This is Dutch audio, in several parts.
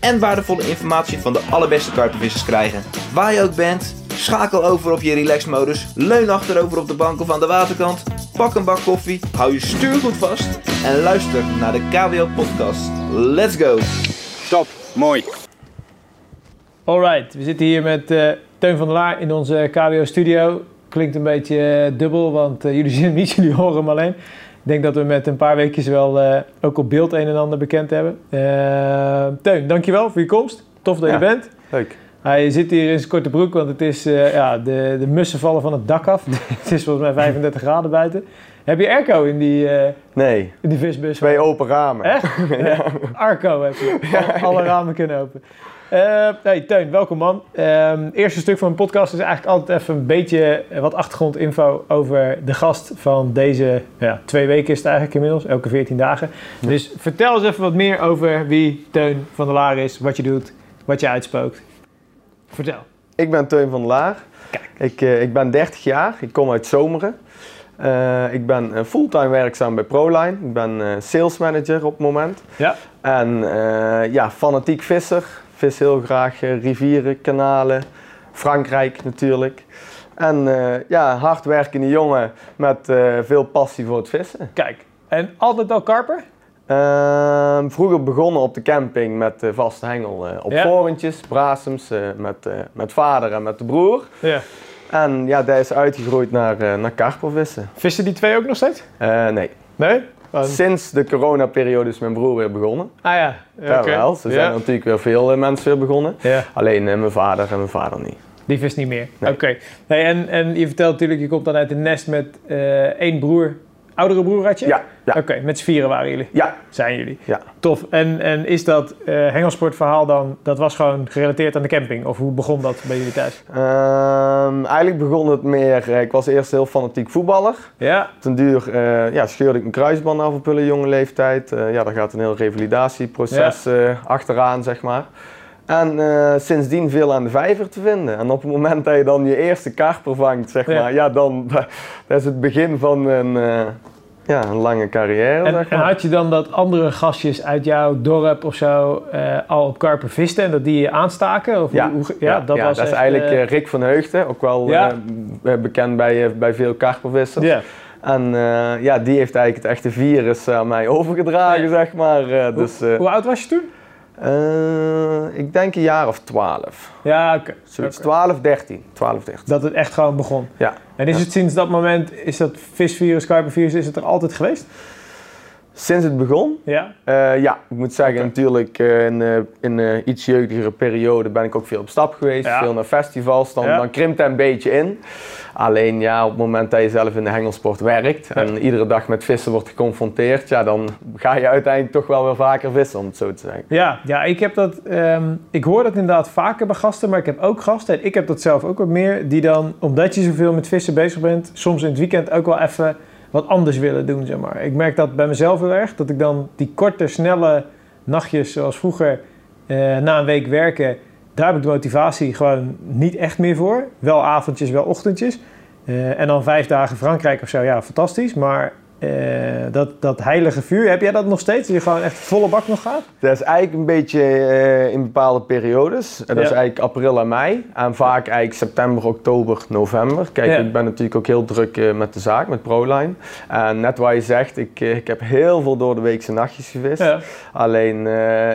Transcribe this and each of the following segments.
en waardevolle informatie van de allerbeste karpenvissers krijgen. Waar je ook bent, schakel over op je relaxmodus, leun achterover op de bank of aan de waterkant, pak een bak koffie, hou je stuur goed vast en luister naar de KWO podcast. Let's go! Top, mooi. Alright, we zitten hier met eh, Teun van der Laar in onze KWO studio. Klinkt een beetje eh, dubbel, want eh, jullie zien hem niet, jullie horen hem alleen. Ik denk dat we met een paar weekjes wel eh, ook op beeld een en ander bekend hebben. Eh Teun, dankjewel voor je komst. Tof dat Ja. je bent. Leuk. Hij zit hier in zijn korte broek, want het is, eh, ja, de, de mussen vallen van het dak af. het is volgens mij 35 graden buiten. Heb je airco in die, eh, Nee, in die visbus? twee open ramen. Echt? Ja. Arco heb je. Al- Alle ramen kunnen open. Eh hey, Teun, welkom man. Ehm eerste stuk van mijn podcast is eigenlijk altijd even een beetje eh, wat achtergrondinfo over de gast van deze ja, twee weken is het eigenlijk inmiddels, elke 14 dagen. Dus vertel eens even wat meer over wie Teun van der Laar is, wat je doet, wat je uitspookt. Vertel. Ik ben Teun van der Laar. Kijk. Ik, eh, ik ben 30 jaar. Ik kom uit Zomeren. Ik ben fulltime werkzaam bij Proline. Ik ben eh, sales manager op het moment. Ja. En ja, fanatiek visser. Vis heel graag eh, rivieren, kanalen. Frankrijk natuurlijk. En eh, ja, hardwerkende jongen met eh, veel passie voor het vissen. Kijk, en altijd al karper? Ehm, vroeger begonnen op de camping met de vaste hengel op Ja. vorentjes, brasems, met, met vader en met de broer. Ja. En ja, dat is uitgegroeid naar, naar karpervissen. Vissen die twee ook nog steeds? Nee, Nee? Sinds de coronaperiode is mijn broer weer begonnen. ah ja, Ja, wel. Er zijn natuurlijk weer veel eh, mensen weer begonnen. Ja. Alleen eh, mijn vader en mijn vader niet. Die vist niet meer. Nee. Oké. Nee, en, en je vertelt natuurlijk, je komt dan uit een nest met eh, één broer. Oudere broer had je? Ja, ja, Oké, met z'n vieren waren jullie. ja, Zijn jullie. ja. Tof. En, en is dat eh hengelsportverhaal dan, dat was gewoon gerelateerd aan de camping? Of hoe begon dat bij jullie thuis? Ehm, eigenlijk begon het meer, eh, ik was eerst heel fanatiek voetballer. Ja. Ten duur eh, ja, scheurde ik mijn kruisband af op hele jonge leeftijd. Ja, daar gaat een heel revalidatieproces achteraan, zeg maar. En eh, sindsdien veel aan de vijver te vinden. En op het moment dat je dan je eerste karper vangt, zeg Ja. maar, ja, dan dat is het begin van een, eh, ja, een lange carrière, En, zeg en maar. had je dan dat andere gastjes uit jouw dorp of zo eh, al op karper visten en dat die je aanstaken? Of Ja, hoe, hoe- ja, dat was dat is eigenlijk Rick van Heugden, ook wel bekend bij, bij veel karpervissers. ja. En ja, die heeft eigenlijk het echte virus aan mij overgedragen, zeg maar. Dus, Hoe oud was je toen? Eh, ik denk een jaar of twaalf. Ja, oké. Zoiets, Oké. 12, 13. 12, 13. Dat het echt gewoon begon. Ja. En is het sinds dat moment, is dat visvirus, karpervirus, is het er altijd geweest? Sinds het begon? Ja. Eh, ja, ik moet zeggen, natuurlijk eh, in, eh, in een iets jeugdigere periode ben ik ook veel op stap geweest. Ja. Veel naar festivals, dan, Ja. dan krimpt dat een beetje in. Alleen ja, op het moment dat je zelf in de hengelsport werkt en iedere dag met vissen wordt geconfronteerd, ja, dan ga je uiteindelijk toch wel weer vaker vissen, om het zo te zeggen. Ja, ja ik heb dat. ehm, ik hoor dat inderdaad vaker bij gasten, maar ik heb ook gasten. En ik heb dat zelf ook wat meer. Die dan, omdat je zoveel met vissen bezig bent, soms in het weekend ook wel even wat anders willen doen, zeg maar. Ik merk dat bij mezelf heel erg. Dat ik dan die korte, snelle nachtjes, zoals vroeger, eh, na een week werken, daar heb ik de motivatie gewoon niet echt meer voor. Wel avondjes, wel ochtendjes. Eh, en dan vijf dagen Frankrijk of zo, ja, fantastisch. Maar eh, dat, dat heilige vuur, heb jij dat nog steeds? Dat je gewoon echt volle bak nog gaat? Dat is eigenlijk een beetje eh, in bepaalde periodes. En dat is eigenlijk april en mei. En vaak eigenlijk september, oktober, november. Kijk, Ja. ik ben natuurlijk ook heel druk eh, met de zaak, met ProLine. En net wat je zegt, ik, ik heb heel veel door de weekse nachtjes gevist. Ja. Alleen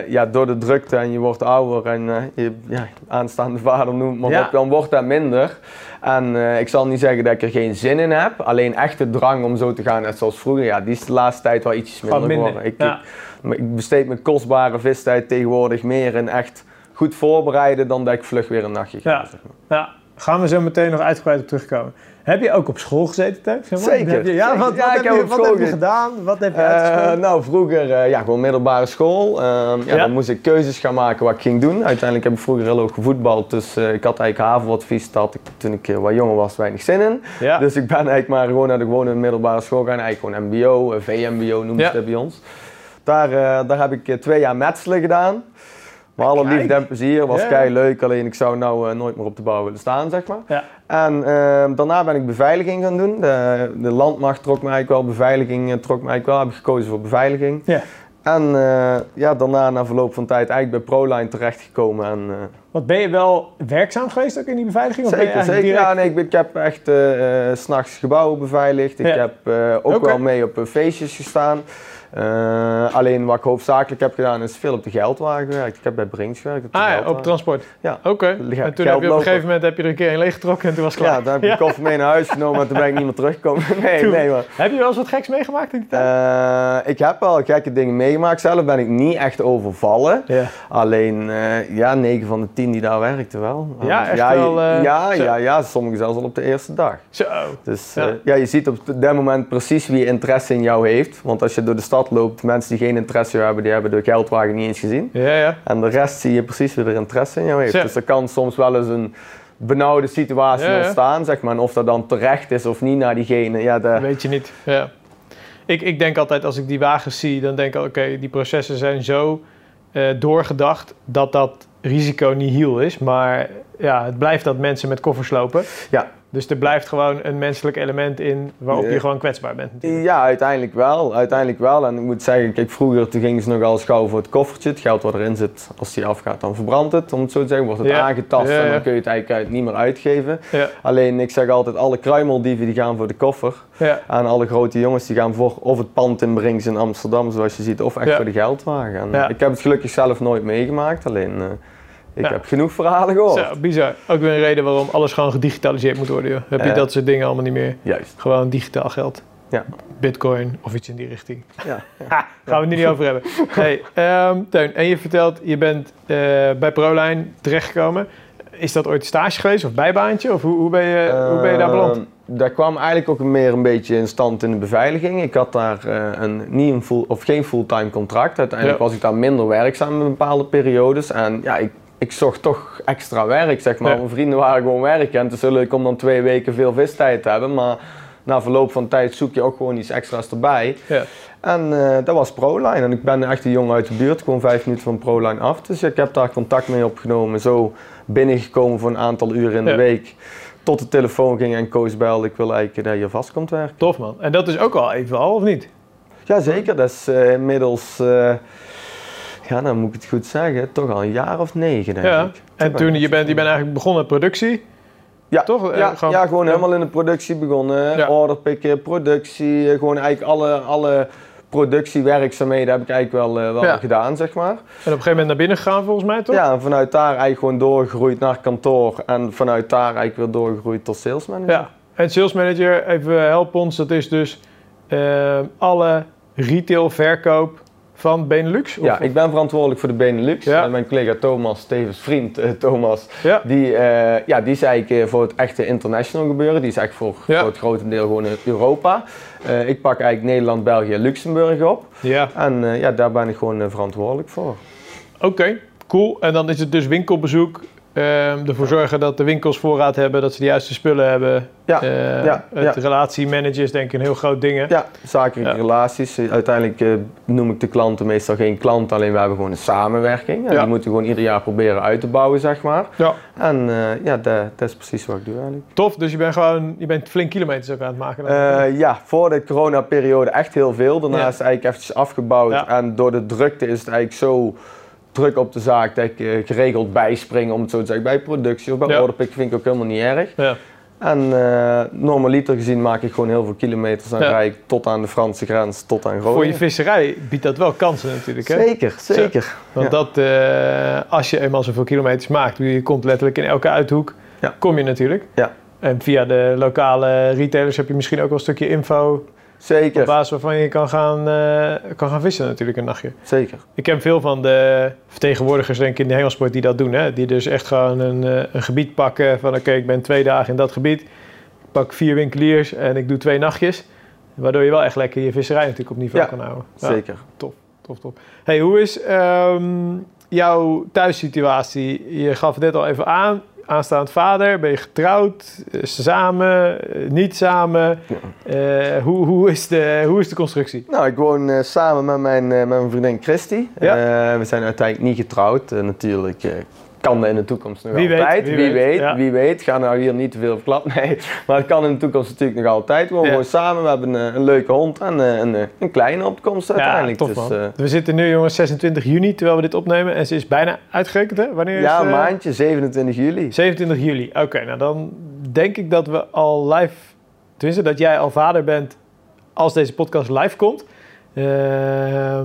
ja, door de drukte en je wordt ouder en je ja, aanstaande vader noemt maar op, dan wordt dat minder. En ik zal niet zeggen dat ik er geen zin in heb. Alleen echt de drang om zo te gaan net zoals vroeger, ja, die is de laatste tijd wel ietsjes minder, minder. geworden. Ik, Ja. ik, ik besteed mijn kostbare vistijd tegenwoordig meer in echt goed voorbereiden dan dat ik vlug weer een nachtje ga. Ja. Zeg maar. Ja, Gaan we zo meteen nog uitgebreid op terugkomen. Heb je ook op school gezeten, maar? Zeker, Heb je- ja, wat, Ja, wat heb, je, wat heb je gedaan? Wat heb je uitgesproken? nou, vroeger, eh, ja, gewoon middelbare school. Ehm, ja, Ja. Dan moest ik keuzes gaan maken wat ik ging doen. Uiteindelijk heb ik vroeger heel ook gevoetbald. Dus eh, ik had eigenlijk HAVO-advies. Daar had ik toen ik wat jonger was weinig zin in. ja. Dus ik ben eigenlijk maar gewoon naar de gewone middelbare school gaan. Eigenlijk gewoon MBO, VMBO noemen ze het bij ons. Daar, daar heb ik twee jaar metselen gedaan. Maar alle liefde en plezier, was Ja. kei leuk. Alleen ik zou nou nooit meer op de bouw willen staan, zeg maar. Ja. En eh, daarna ben ik beveiliging gaan doen. De, de landmacht trok me eigenlijk wel, beveiliging eh, trok me eigenlijk wel. Heb ik gekozen voor beveiliging. Ja. En eh, ja, daarna na verloop van tijd eigenlijk bij ProLine terechtgekomen. En, eh, Wat ben je wel werkzaam geweest ook in die beveiliging? Of Zeker, zeker. direct- Ja, nee, ik, ben- ik heb echt 's s'nachts gebouwen beveiligd. Ik Ja. heb ook wel mee op feestjes gestaan. Eh, alleen wat ik hoofdzakelijk heb gedaan is veel op de geldwagen gewerkt. Ik heb bij Brinks gewerkt op de Ah ja, op transport. Ja. Oké. Ja, En toen heb je op een gegeven moment heb je er een keer een leeggetrokken en toen was het klaar. Ja, daar heb ik de koffer mee naar huis genomen en toen ben ik niet meer teruggekomen. Nee, Toen- nee, maar... Heb je wel eens wat geks meegemaakt in die tijd? eh, ik heb wel gekke dingen meegemaakt. Zelf ben ik niet echt overvallen. ja. Alleen, eh, ja, 9 van de 10 die daar werkten wel. Ja, echt ja, wel, ja, ja, ja, sommigen zelfs al op de eerste dag. Zo. Dus Ja. ja. ja, je ziet op dat moment precies wie interesse in jou heeft. Want als je door de stad loopt, mensen die geen interesse hebben, die hebben de geldwagen niet eens gezien. Ja, ja. En de rest zie je precies wie er interesse in jou heeft. Dus er kan soms wel eens een benauwde situatie Ja, ja. ontstaan, zeg maar. En of dat dan terecht is of niet naar diegene, ja, de, Weet je niet. Ja. Ik, ik denk altijd als ik die wagens zie, dan denk ik oké, die processen zijn zo eh, doorgedacht dat dat risico niet heel is. Maar ja, het blijft dat mensen met koffers lopen. Ja. Dus er blijft gewoon een menselijk element in waarop je gewoon kwetsbaar bent. natuurlijk. Ja, uiteindelijk wel. Uiteindelijk wel. En ik moet zeggen, kijk, vroeger toen gingen ze nogal schouw voor het koffertje. Het geld wat erin zit, als die afgaat, dan verbrandt het. Om het zo te zeggen, wordt het Ja. aangetast Ja, en dan kun je het eigenlijk uit- niet meer uitgeven. Alleen, ik zeg altijd, alle kruimeldieven die gaan voor de koffer. ja. En alle grote jongens die gaan voor of het pand in Brings in Amsterdam, zoals je ziet, of echt voor de geldwagen. En Ja. Ik heb het gelukkig zelf nooit meegemaakt, alleen eh, ik Ja. heb genoeg verhalen gehoord. Zo, bizar. Ook weer een reden waarom alles gewoon gedigitaliseerd moet worden. Joh. Heb je dat soort dingen allemaal niet meer. Juist. Gewoon digitaal geld. Ja. Bitcoin of iets in die richting. Ja. Ha, gaan we het nu niet over hebben. Hey, ehm, Teun, en je vertelt, je bent eh, bij ProLine terechtgekomen. Is dat ooit een stage geweest of bijbaantje? Of hoe, hoe, ben, je, hoe ben je daar beland? Ehm, daar kwam eigenlijk ook meer een beetje in stand in de beveiliging. Ik had daar eh, een, niet een full, of geen fulltime contract. Uiteindelijk Ja. was ik daar minder werkzaam in bepaalde periodes. En ja, ik, ik zocht toch extra werk, zeg maar. Ja. Mijn vrienden waren gewoon werken. En het is zo leuk om dan twee weken veel vistijd te hebben. Maar na verloop van tijd zoek je ook gewoon iets extra's erbij. Ja. En eh, dat was ProLine. En ik ben echt een jongen uit de buurt, gewoon vijf minuten van ProLine af. Dus ik heb daar contact mee opgenomen. Zo binnengekomen voor een aantal uren in Ja. de week. Tot de telefoon ging en Koos belde, ik wil eigenlijk dat je vast komt werken. Tof man. En dat is ook al even al, of niet? Jazeker, dat is eh, inmiddels, eh, ja dan moet ik het goed zeggen, toch al een jaar of negen denk Ja. ik. En toen, je bent, je bent eigenlijk begonnen met productie. Ja, toch? Eh, ja, gewoon- ja, gewoon ja. helemaal in de productie begonnen. Ja. Order pikken, productie, eh, gewoon eigenlijk alle, alle productiewerkzaamheden heb ik eigenlijk wel, eh, wel Ja. gedaan, zeg maar. En op een gegeven moment naar binnen gegaan volgens mij, toch? Ja, en vanuit daar eigenlijk gewoon doorgegroeid naar kantoor. En vanuit daar eigenlijk weer doorgegroeid tot sales manager. Ja. En sales manager, even help ons, dat is dus alle retail verkoop van Benelux? Of- Ja, ik ben verantwoordelijk voor de Benelux. Ja. En mijn collega Thomas, tevens vriend eh, Thomas, ja. die, eh, ja, die is eigenlijk eh, voor het echte international gebeuren. Die is echt voor, Ja. voor het grotendeel gewoon in Europa. Ik pak eigenlijk Nederland, België en Luxemburg op. ja. En ja, daar ben ik gewoon verantwoordelijk voor. Oké, cool. En dan is het dus winkelbezoek. Ehm, ervoor zorgen dat de winkels voorraad hebben, dat ze de juiste spullen hebben. Ja, Eh, ja, het ja. relatiemanager is denk ik een heel groot ding. Ja, zakelijke Ja. relaties. Eh, Uiteindelijk eh, noem ik de klanten meestal geen klant, alleen we hebben gewoon een samenwerking. En Ja. die moeten we gewoon ieder jaar proberen uit te bouwen, zeg maar. Ja. En ja, dat, dat is precies wat ik doe eigenlijk. Tof, dus je bent gewoon je bent flink kilometers ook aan het maken. dan. Ja, voor de coronaperiode echt heel veel. Daarna is het eigenlijk eventjes afgebouwd. Ja. En door de drukte is het eigenlijk zo druk op de zaak dat ik eh, geregeld bijspring, om het zo te zeggen, bij productie of bij Ja. orderpick vind ik ook helemaal niet erg. ja. En eh normaliter gezien maak ik gewoon heel veel kilometers en Ja. rijd ik tot aan de Franse grens, tot aan Groningen. Voor je visserij biedt dat wel kansen natuurlijk. Hè? Zeker, zeker. Want dat, eh, als je eenmaal zoveel kilometers maakt, je komt letterlijk in elke uithoek, kom je natuurlijk. Ja. En via de lokale retailers heb je misschien ook wel een stukje info Zeker, Op basis waarvan je kan gaan, eh, kan gaan vissen natuurlijk een nachtje. zeker. Ik ken veel van de vertegenwoordigers denk ik in de hengelsport die dat doen. Hè? Die dus echt gewoon een, eh, een gebied pakken van oké, ik ben twee dagen in dat gebied. Ik pak vier winkeliers en ik doe twee nachtjes. Waardoor je wel echt lekker je visserij natuurlijk op niveau Ja, kan houden. Ja, Zeker. tof, tof. Hey, hoe is ehm, jouw thuissituatie? Je gaf het net al even aan. Aanstaand vader, ben je getrouwd, samen, eh, niet samen? Eh, hoe, hoe, is de, hoe is de constructie? Nou, ik woon eh, samen met mijn, eh, met mijn vriendin Christy. Ja. We zijn uiteindelijk niet getrouwd. Natuurlijk kan in de toekomst nog Wie weet, altijd. wie wie weet, weet, wie weet. Ga nou hier niet te veel verklappen. Nee, maar het kan in de toekomst natuurlijk nog altijd. We wonen gewoon samen. We hebben een, een leuke hond en eh, een, eh, een kleine opkomst uiteindelijk. tof dus, man. eh, we zitten nu jongens 26 juni terwijl we dit opnemen en ze is bijna uitgerekend hè? Wanneer is ja, eh, maandje, 27 juli. 27 juli. Oké, nou dan denk ik dat we al live, tenminste dat jij al vader bent als deze podcast live komt. Eh,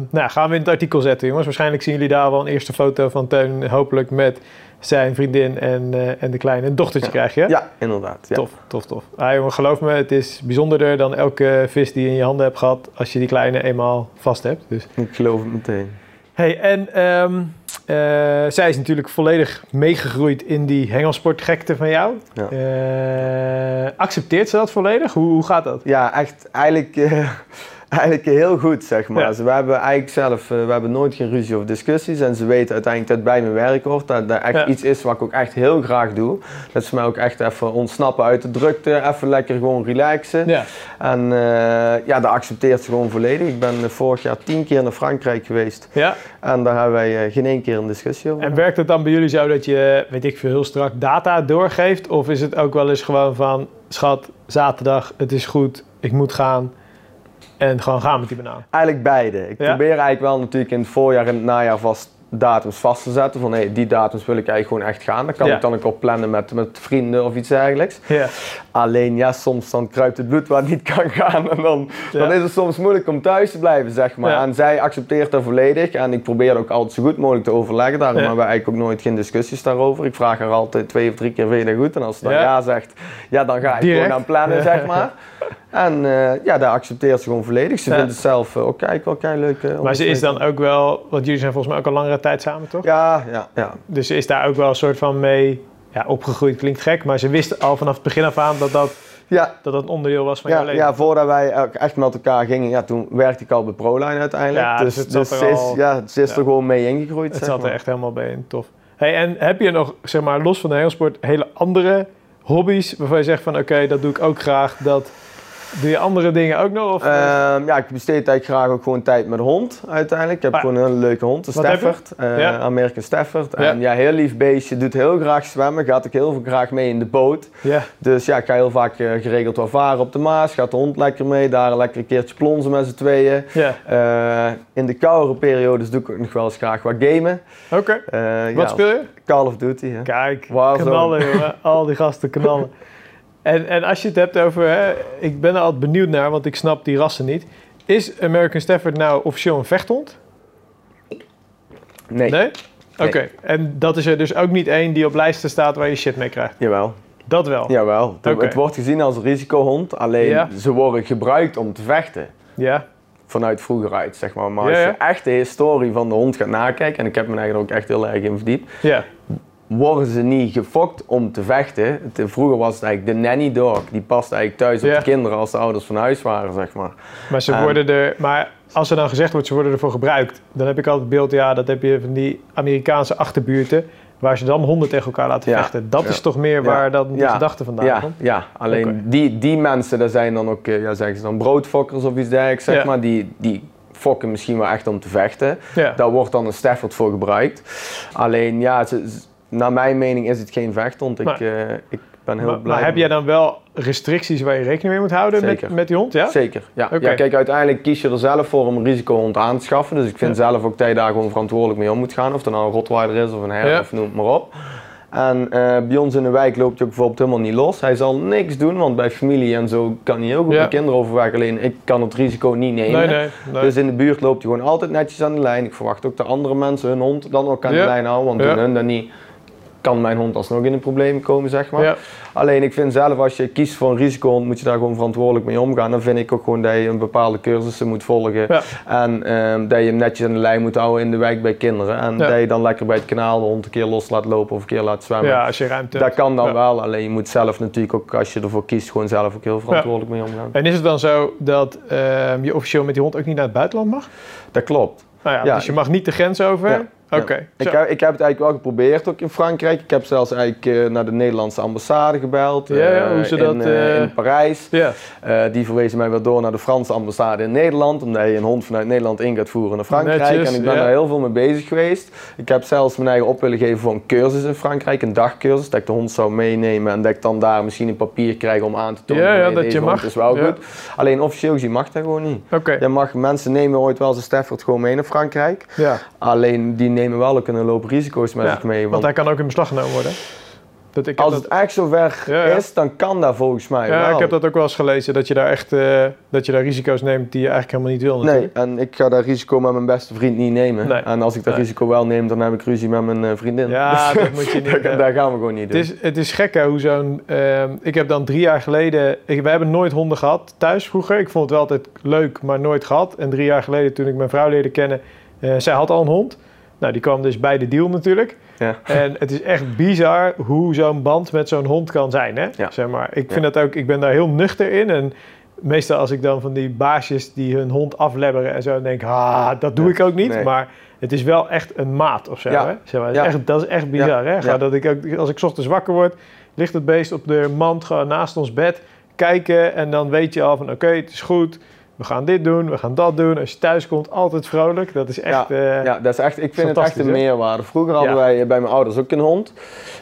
nou, gaan we in het artikel zetten, jongens. Waarschijnlijk zien jullie daar wel een eerste foto van Teun, hopelijk met zijn vriendin en, eh, en de kleine een dochtertje krijg je. Ja, inderdaad. Ja. Tof, tof, tof. Ah, jongen, geloof me, het is bijzonderder dan elke vis die je in je handen hebt gehad als je die kleine eenmaal vast hebt. Dus. Ik geloof het meteen. Hey, en ehm, eh, zij is natuurlijk volledig meegegroeid in die hengelsportgekte van jou. Ja. Accepteert ze dat volledig? Hoe, hoe gaat dat? Ja, echt eigenlijk, eigenlijk heel goed, zeg maar. Ja. Ze- we hebben eigenlijk zelf, eh, we hebben nooit geen ruzie of discussies. En ze weten uiteindelijk dat het bij mijn werk hoort. Dat dat echt Ja. iets is wat ik ook echt heel graag doe. Dat ze mij ook echt even ontsnappen uit de drukte. Even lekker gewoon relaxen. Ja. En eh, ja, dat accepteert ze gewoon volledig. Ik ben eh, vorig jaar tien keer naar Frankrijk geweest. ja. En daar hebben wij geen één keer een discussie over. En werkt het dan bij jullie zo dat je, weet ik veel, heel strak data doorgeeft? Of is het ook wel eens gewoon van, schat, zaterdag, het is goed, ik moet gaan. En gewoon gaan met die banaan. Eigenlijk beide. Ik Ja? probeer eigenlijk wel natuurlijk in het voorjaar en het najaar vast datums vast te zetten. Van hey, die datums wil ik eigenlijk gewoon echt gaan. Dan kan Ja. ik dan ook op plannen met, met vrienden of iets dergelijks. Ja. Alleen ja, soms dan kruipt het bloed waar het niet kan gaan. En dan, Ja. dan is het soms moeilijk om thuis te blijven, zeg maar. En zij accepteert dat volledig. En ik probeer ook altijd zo goed mogelijk te overleggen. Daarom hebben we eigenlijk ook nooit geen discussies daarover. Ik vraag haar altijd twee of drie keer, vind je dat goed? En als ze dan Ja. zegt, ja, dan ga ik Direct. gewoon aan plannen, zeg maar. En eh, ja, dat accepteert ze gewoon volledig. Ze Ja. vindt het zelf eh, ook kijk wel kei leuk. eh, Maar ze is dan ook wel, want jullie zijn volgens mij ook al langere tijd samen, toch? Ja, ja, ja. Dus ze is daar ook wel een soort van mee ja, opgegroeid. Klinkt gek, maar ze wist al vanaf het begin af aan dat dat, Ja, dat, onderdeel was van jouw ja, leven. ja, voordat wij echt met elkaar gingen, ja, toen werkte ik al bij ProLine uiteindelijk. Ja, dus er ze is, al- ja, ze is er gewoon mee ingegroeid. Het zat er echt helemaal bij in. Tof. Hey, en heb je nog, zeg maar, los van de heelsport, hele andere hobby's waarvan je zegt van oké, dat doe ik ook graag. Dat doe je andere dingen ook nog? Of, Ehm, ja, ik besteed eigenlijk graag ook gewoon tijd met de hond uiteindelijk. Ik heb Ah. gewoon een hele leuke hond, een Wat? Stafford. eh, Ja. American Stafford. Ja. En ja, heel lief beestje, doet heel graag zwemmen, gaat ook heel veel graag mee in de boot. ja. Dus ja, ik ga heel vaak eh, geregeld wel varen op de Maas, gaat de hond lekker mee, daar lekker een keertje plonzen met z'n tweeën. ja. Eh, in de koudere periodes doe ik ook nog wel eens graag wat gamen. Oké. Eh, Wat ja, speel je? Call of Duty. Hè. Kijk, Warzone. knallen jongen. Al die gasten knallen. En, en als je het hebt over, hè, ik ben er altijd benieuwd naar, want ik snap die rassen niet. Is American Stafford nou officieel een vechthond? Nee, Nee? Oké, en dat is er dus ook niet één die op lijsten staat waar je shit mee krijgt? jawel. Dat wel? Jawel. Het- wordt gezien als risicohond, alleen Ja. ze worden gebruikt om te vechten. Ja? Vanuit vroeger uit, zeg maar. Maar als ja. je echt de historie van de hond gaat nakijken, en ik heb me eigenlijk ook echt heel erg in verdiept, Ja. Worden ze niet gefokt om te vechten. Vroeger was het eigenlijk de nanny dog, die past eigenlijk thuis op Ja. de kinderen als de ouders van huis waren, zeg maar. Maar ze Ehm. worden er, maar als er dan gezegd wordt, ze worden ervoor gebruikt, dan heb ik altijd het beeld, ja, dat heb je van die Amerikaanse achterbuurten, waar ze dan honden tegen elkaar laten Ja. vechten. Dat Ja. is toch meer waar dan Ja. gedachte vandaan Ja, komt? ja, alleen die, die mensen, dat zijn dan ook, eh, ja, zeggen ze dan broodfokkers of iets dergelijks, zeg maar, die, die fokken misschien wel echt om te vechten. Daar wordt dan een Stafford voor gebruikt. Alleen, ja, ze- naar mijn mening is het geen vechthond. Ik, Maar- eh, ik ben heel Maar, blij. maar heb jij dan wel restricties waar je rekening mee moet houden met, Zeker. met die hond? Ja? Zeker, ja. Kijk, uiteindelijk kies je er zelf voor om een risicohond aan te schaffen. Dus ik vind Ja. zelf ook dat je daar gewoon verantwoordelijk mee om moet gaan. Of het nou een Rottweiler is of een her of noem het maar op. En eh, bij ons in de wijk loopt hij ook bijvoorbeeld helemaal niet los. Hij zal niks doen, want bij familie en zo kan hij heel goed Ja. met kinderen overweg. Alleen ik kan het risico niet nemen. Nee, nee. nee. Dus in de buurt loopt hij gewoon altijd netjes aan de lijn. Ik verwacht ook dat andere mensen hun hond dan ook aan Ja. de lijn houden. Want Ja. doen hun dat niet, kan mijn hond alsnog in de problemen komen, zeg maar. Ja. Alleen ik vind zelf, als je kiest voor een risicohond, moet je daar gewoon verantwoordelijk mee omgaan. Dan vind ik ook gewoon dat je een bepaalde cursussen moet volgen. Ja. En ehm, dat je hem netjes aan de lijn moet houden in de wijk bij kinderen. En Ja. dat je dan lekker bij het kanaal de hond een keer los laat lopen of een keer laat zwemmen. ja, als je ruimte Dat kan dan wel, alleen je moet zelf natuurlijk ook, als je ervoor kiest, gewoon zelf ook heel verantwoordelijk mee omgaan. En is het dan zo dat ehm, je officieel met die hond ook niet naar het buitenland mag? Dat klopt. Nou Ja, dus je mag niet de grens over? Ja. Oké. Ik, heb, ik heb het eigenlijk wel geprobeerd ook in Frankrijk. Ik heb zelfs eigenlijk eh, naar de Nederlandse ambassade gebeld. Ja, ja, eh, hoe ze in, dat, eh, in Parijs. Ja. Die verwezen mij weer door naar de Franse ambassade in Nederland. Omdat je een hond vanuit Nederland in gaat voeren naar Frankrijk. Netjes, en ik ben daar heel veel mee bezig geweest. Ik heb zelfs mijn eigen op willen geven voor een cursus in Frankrijk. Een dagcursus. Dat ik de hond zou meenemen. En dat ik dan daar misschien een papier krijg om aan te tonen. Ja, ja, nee, dat deze je mag. is wel goed. Alleen officieel gezien mag dat gewoon niet. Oké. Je mag, mensen nemen ooit wel eens een Stafford gewoon mee naar Frankrijk. Ja. Alleen die nemen wel ook een loop risico's met zich mee. Want Want hij kan ook in beslag genomen worden. Dat ik als dat, het echt Ja, ja. is, dan kan dat volgens mij ja, wel. ik heb dat ook wel eens gelezen. Dat je daar echt eh, dat je daar risico's neemt die je eigenlijk helemaal niet wil. Nee, en ik ga dat risico met mijn beste vriend niet nemen. Nee. En als ik dat Nee. risico wel neem, dan heb ik ruzie met mijn eh, vriendin. Ja, Dus dat moet je niet, dat gaan we gewoon niet Het doen. is, het is gek hè, hoe zo'n... ehm, ik heb dan drie jaar geleden... Ik, wij hebben nooit honden gehad thuis vroeger. Ik vond het wel altijd leuk, maar nooit gehad. En drie jaar geleden toen ik mijn vrouw leerde kennen... eh, zij had al een hond. Nou, die kwam dus bij de deal natuurlijk. Ja. En het is echt bizar hoe zo'n band met zo'n hond kan zijn. Hè? Ja. Zeg maar. Ik vind dat ook... Ik ben daar heel nuchter in. En meestal als ik dan van die baasjes die hun hond aflebberen en zo... dan denk ik, ah, dat doe ik ook niet. Nee. Maar het is wel echt een maat of zo. Hè? Zeg maar, Ja. echt, dat is echt bizar. Hè? Dat ik ook, als ik ochtends wakker word, ligt het beest op de mand gewoon naast ons bed. Kijken en dan weet je al van oké, het is goed. We gaan dit doen, we gaan dat doen. Als je thuis komt, altijd vrolijk. Dat is echt... eh, ja, dat is echt, ik vind het echt een meerwaarde. Vroeger hadden Ja. wij bij mijn ouders ook een hond.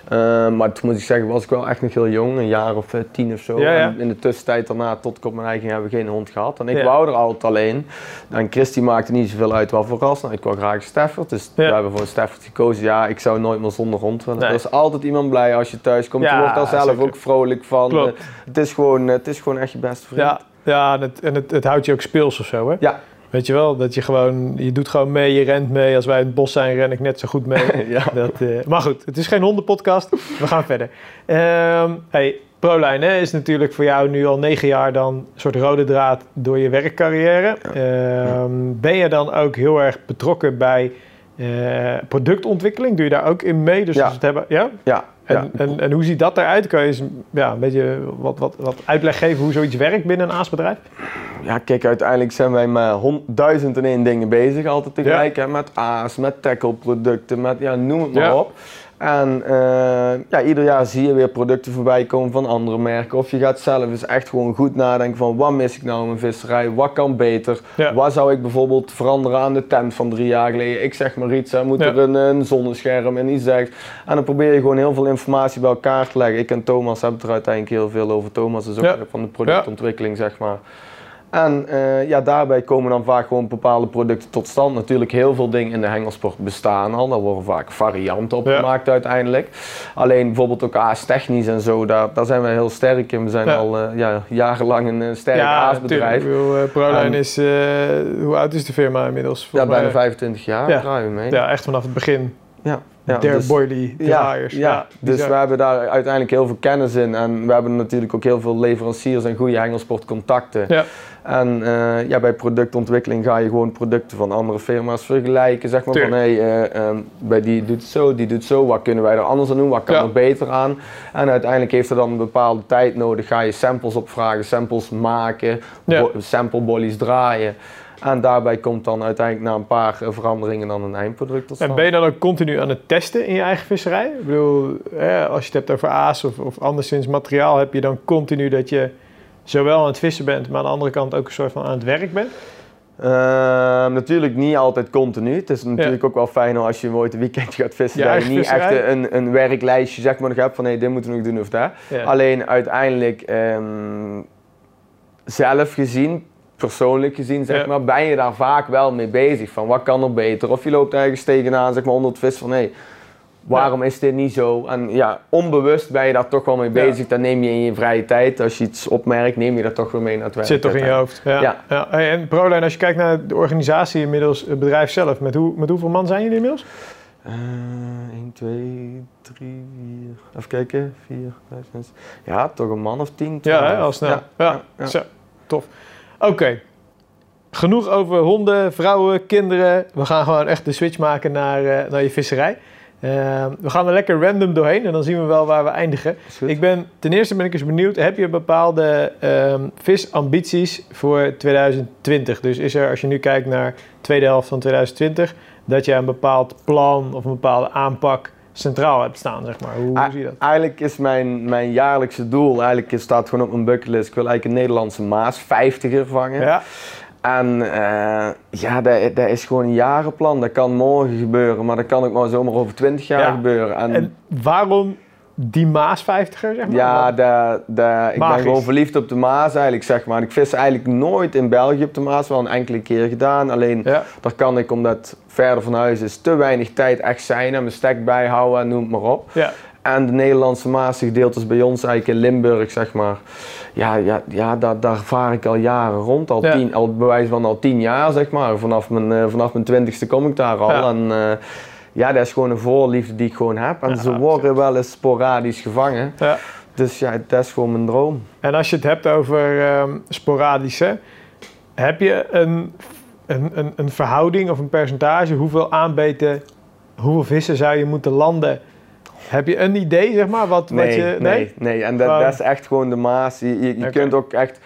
Eh, maar toen moet ik zeggen, was ik wel echt nog heel jong, een jaar of eh, tien of zo. Ja, ja. En in de tussentijd daarna, tot ik op mijn eigen hebben we geen hond gehad. En ik Ja. wou er altijd alleen. En Christy maakte niet zoveel uit wat voor ras. Nou, ik wou graag Stafford, dus Ja. we hebben voor een Stafford gekozen. Ja, ik zou nooit meer zonder hond willen. Nee. Er is altijd iemand blij als je thuis komt. Ja, je wordt daar zelf zeker. ook vrolijk van. Het, is gewoon, het is gewoon echt je beste vriend. Ja, en, het, en het, het houdt je ook speels of zo. Hè? Ja. Weet je wel, dat je gewoon... Je doet gewoon mee, je rent mee. Als wij in het bos zijn, ren ik net zo goed mee. ja. Dat, eh, maar goed, het is geen hondenpodcast. We gaan verder. Ehm hey, ProLine hè, is natuurlijk voor jou nu al negen jaar dan een soort rode draad door je werkcarrière. Ehm, ben je dan ook heel erg betrokken bij eh, productontwikkeling? Doe je daar ook in mee? Dus Ja. als we het hebben, ja? Ja. En, en, en hoe ziet dat eruit? Kan je eens ja, een beetje wat, wat, wat uitleg geven hoe zoiets werkt binnen een aasbedrijf? Ja, kijk, uiteindelijk zijn wij met duizend en één dingen bezig altijd tegelijk. Hè? Met aas, met tackleproducten, met ja, noem het maar Ja. op. En eh, ja, ieder jaar zie je weer producten voorbij komen van andere merken. Of je gaat zelf eens echt gewoon goed nadenken van wat mis ik nou in mijn visserij? Wat kan beter? Ja. Wat zou ik bijvoorbeeld veranderen aan de tent van drie jaar geleden? Ik zeg maar iets, hè, moet Ja. er een, een zonnescherm en iets zegt. En dan probeer je gewoon heel veel informatie bij elkaar te leggen. Ik en Thomas hebben het er uiteindelijk heel veel over. Thomas is ook Ja. van de productontwikkeling, zeg maar. En eh, ja, daarbij komen dan vaak gewoon bepaalde producten tot stand. Natuurlijk heel veel dingen in de hengelsport bestaan al. Daar worden vaak varianten op Ja. gemaakt uiteindelijk. Alleen bijvoorbeeld ook aastechnisch en zo, daar, daar zijn we heel sterk in. We zijn Ja. al eh, ja, jarenlang een eh, sterk aasbedrijf. ProLine En- is... hoe oud is de firma inmiddels? Ja, bijna mij- 25 jaar Ja. draaien we mee. Ja, echt vanaf het begin. ja. ja, Der dus- boilie ja, ja, dus we hebben daar uiteindelijk heel veel kennis in. En we hebben natuurlijk ook heel veel leveranciers en goede hengelsportcontacten. Ja. En eh, ja, bij productontwikkeling ga je gewoon producten van andere firma's vergelijken. Zeg maar van hé, hey, eh, ehm, bij die doet het zo, die doet het zo. Wat kunnen wij er anders aan doen? Wat kan Ja. er beter aan? En uiteindelijk heeft het dan een bepaalde tijd nodig. Ga je samples opvragen, samples maken, Ja. bo- sample bollies draaien. En daarbij komt dan uiteindelijk na een paar eh, veranderingen dan een eindproduct tot En ben je dan ook continu aan het testen in je eigen visserij? Ik bedoel, hè, als je het hebt over aas of, of anderszins materiaal, heb je dan continu dat je zowel aan het vissen bent, maar aan de andere kant ook een soort van aan het werk bent? Ehm, natuurlijk niet altijd continu. Het is natuurlijk ook wel fijn als je ooit een weekendje gaat vissen. Dat je niet visserij. echt een, een werklijstje zeg maar, nog hebt van hey, dit moeten we nog doen of dat. Ja. Alleen uiteindelijk ehm, zelf gezien, persoonlijk gezien, zeg Ja. maar, ben je daar vaak wel mee bezig. Van wat kan er beter? Of je loopt ergens tegenaan zeg maar, onder het vis van hé, waarom is dit niet zo? En ja, onbewust ben je daar toch wel mee Ja. bezig. Dan neem je in je vrije tijd, als je iets opmerkt, neem je dat toch weer mee naar het werk. Zit toch in je hoofd? Ja. Ja. ja. Hey, En ProLine, als je kijkt naar de organisatie inmiddels, het bedrijf zelf, met, hoe, met hoeveel man zijn jullie inmiddels? Eh, 1, 1, 2, 3, 4. Even kijken. 4, 5, 6. Ja, toch een man of 10. Ja, hè, al snel. Ja, Ja, ja. Zo, tof. Oké. Genoeg over honden, vrouwen, kinderen. We gaan gewoon echt de switch maken naar, eh, naar je visserij. Eh, we gaan er lekker random doorheen en dan zien we wel waar we eindigen. Ik ben, ten eerste ben ik eens benieuwd, heb je bepaalde ehm, visambities voor 2020? Dus is er, als je nu kijkt naar de tweede helft van 2020, dat je een bepaald plan of een bepaalde aanpak centraal hebt staan, zeg maar. Hoe, hoe zie je dat? Eigenlijk is mijn, mijn jaarlijkse doel, eigenlijk staat gewoon op mijn bucketlist. Ik wil eigenlijk een Nederlandse Maas 50er vangen. Ja, En eh, ja, dat, dat is gewoon een jarenplan. Dat kan morgen gebeuren, maar dat kan ook maar zomaar over 20 jaar Ja. gebeuren. En, en waarom die Maas 50er, zeg maar? ja, dat, dat, ik ben gewoon verliefd op de Maas eigenlijk, zeg maar. Ik vis eigenlijk nooit in België op de Maas, wel een enkele keer gedaan. Alleen, ja. daar kan ik, omdat verder van huis is, te weinig tijd echt zijn en mijn stek bijhouden en noem het maar op. ja. En de Nederlandse Maasgedeeltes bij ons eigenlijk in Limburg, zeg maar. Ja, ja, ja daar, daar vaar ik al jaren rond. Al, Ja. tien, al bij wijze van al tien jaar, zeg maar. Vanaf mijn, eh, vanaf mijn twintigste kom ik daar al. Ja. En eh, ja, dat is gewoon een voorliefde die ik gewoon heb. En Ja, ze worden wel eens sporadisch gevangen. ja. Dus ja, dat is gewoon mijn droom. En als je het hebt over ehm sporadische, heb je een, een, een, een verhouding of een percentage hoeveel aanbeten, hoeveel vissen zou je moeten landen? Heb je een idee, zeg maar? Wat, wat Nee, je, nee, nee. En dat, dat is echt gewoon de Maas. Je, je, je Oké. kunt ook echt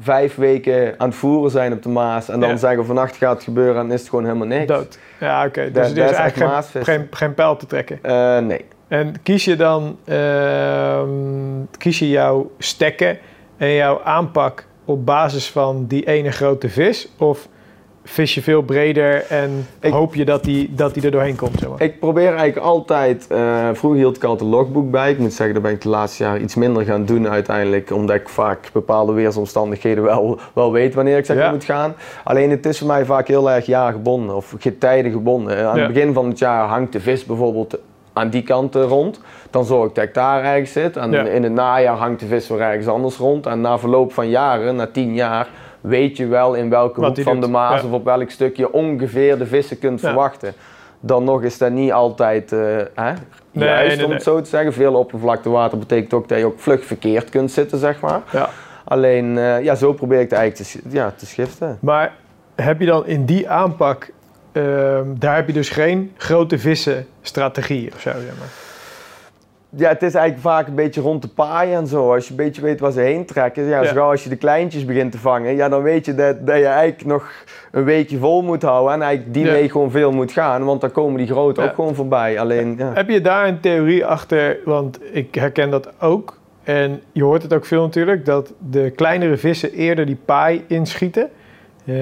vijf weken aan het voeren zijn op de Maas. En dan Ja. zeggen vannacht gaat het gebeuren en is het gewoon helemaal niks. Dood. Ja, oké. Dus Dat- er dat is eigenlijk geen, geen pijl te trekken. Eh, nee. En kies je dan ehm, kies je jouw stekken en jouw aanpak op basis van die ene grote vis? Of vis je veel breder en Ik- hoop je dat die, dat die er doorheen komt? Zeg maar? Ik probeer eigenlijk altijd, eh, vroeger hield ik altijd een logboek bij. Ik moet zeggen, dat ben ik de laatste jaren iets minder gaan doen uiteindelijk. Omdat ik vaak bepaalde weersomstandigheden wel, wel weet wanneer ik zeg Ja. moet gaan. Alleen het is voor mij vaak heel erg jaargebonden of getijden gebonden. Aan Ja. het begin van het jaar hangt de vis bijvoorbeeld aan die kant eh, rond. Dan zorg ik dat ik daar ergens zit. En Ja. in het najaar hangt de vis weer ergens anders rond. En na verloop van jaren, na tien jaar, weet je wel in welke Wat hoek van doet. de Maas Ja. of op welk stuk je ongeveer de vissen kunt Ja. verwachten. Dan nog is dat niet altijd eh, hè, Nee, juist nee, om het zo te zeggen. Veel oppervlaktewater betekent ook dat je ook vlug verkeerd kunt zitten, zeg maar. Ja. Alleen, eh, ja, zo probeer ik het eigenlijk te, ja, te schiften. Maar heb je dan in die aanpak, ehm, daar heb je dus geen grote vissen strategie of zo, zeg maar. Ja, het is eigenlijk vaak een beetje rond de paaien en zo. Als je een beetje weet waar ze heen trekken. Ja, Ja. zo gauw als je de kleintjes begint te vangen, ja, dan weet je dat, dat je eigenlijk nog een weekje vol moet houden. En eigenlijk die Ja. mee gewoon veel moet gaan. Want dan komen die grote ook gewoon voorbij. Alleen, ja. Heb je daar een theorie achter? Want ik herken dat ook. En je hoort het ook veel natuurlijk, dat de kleinere vissen eerder die paai inschieten. Eh,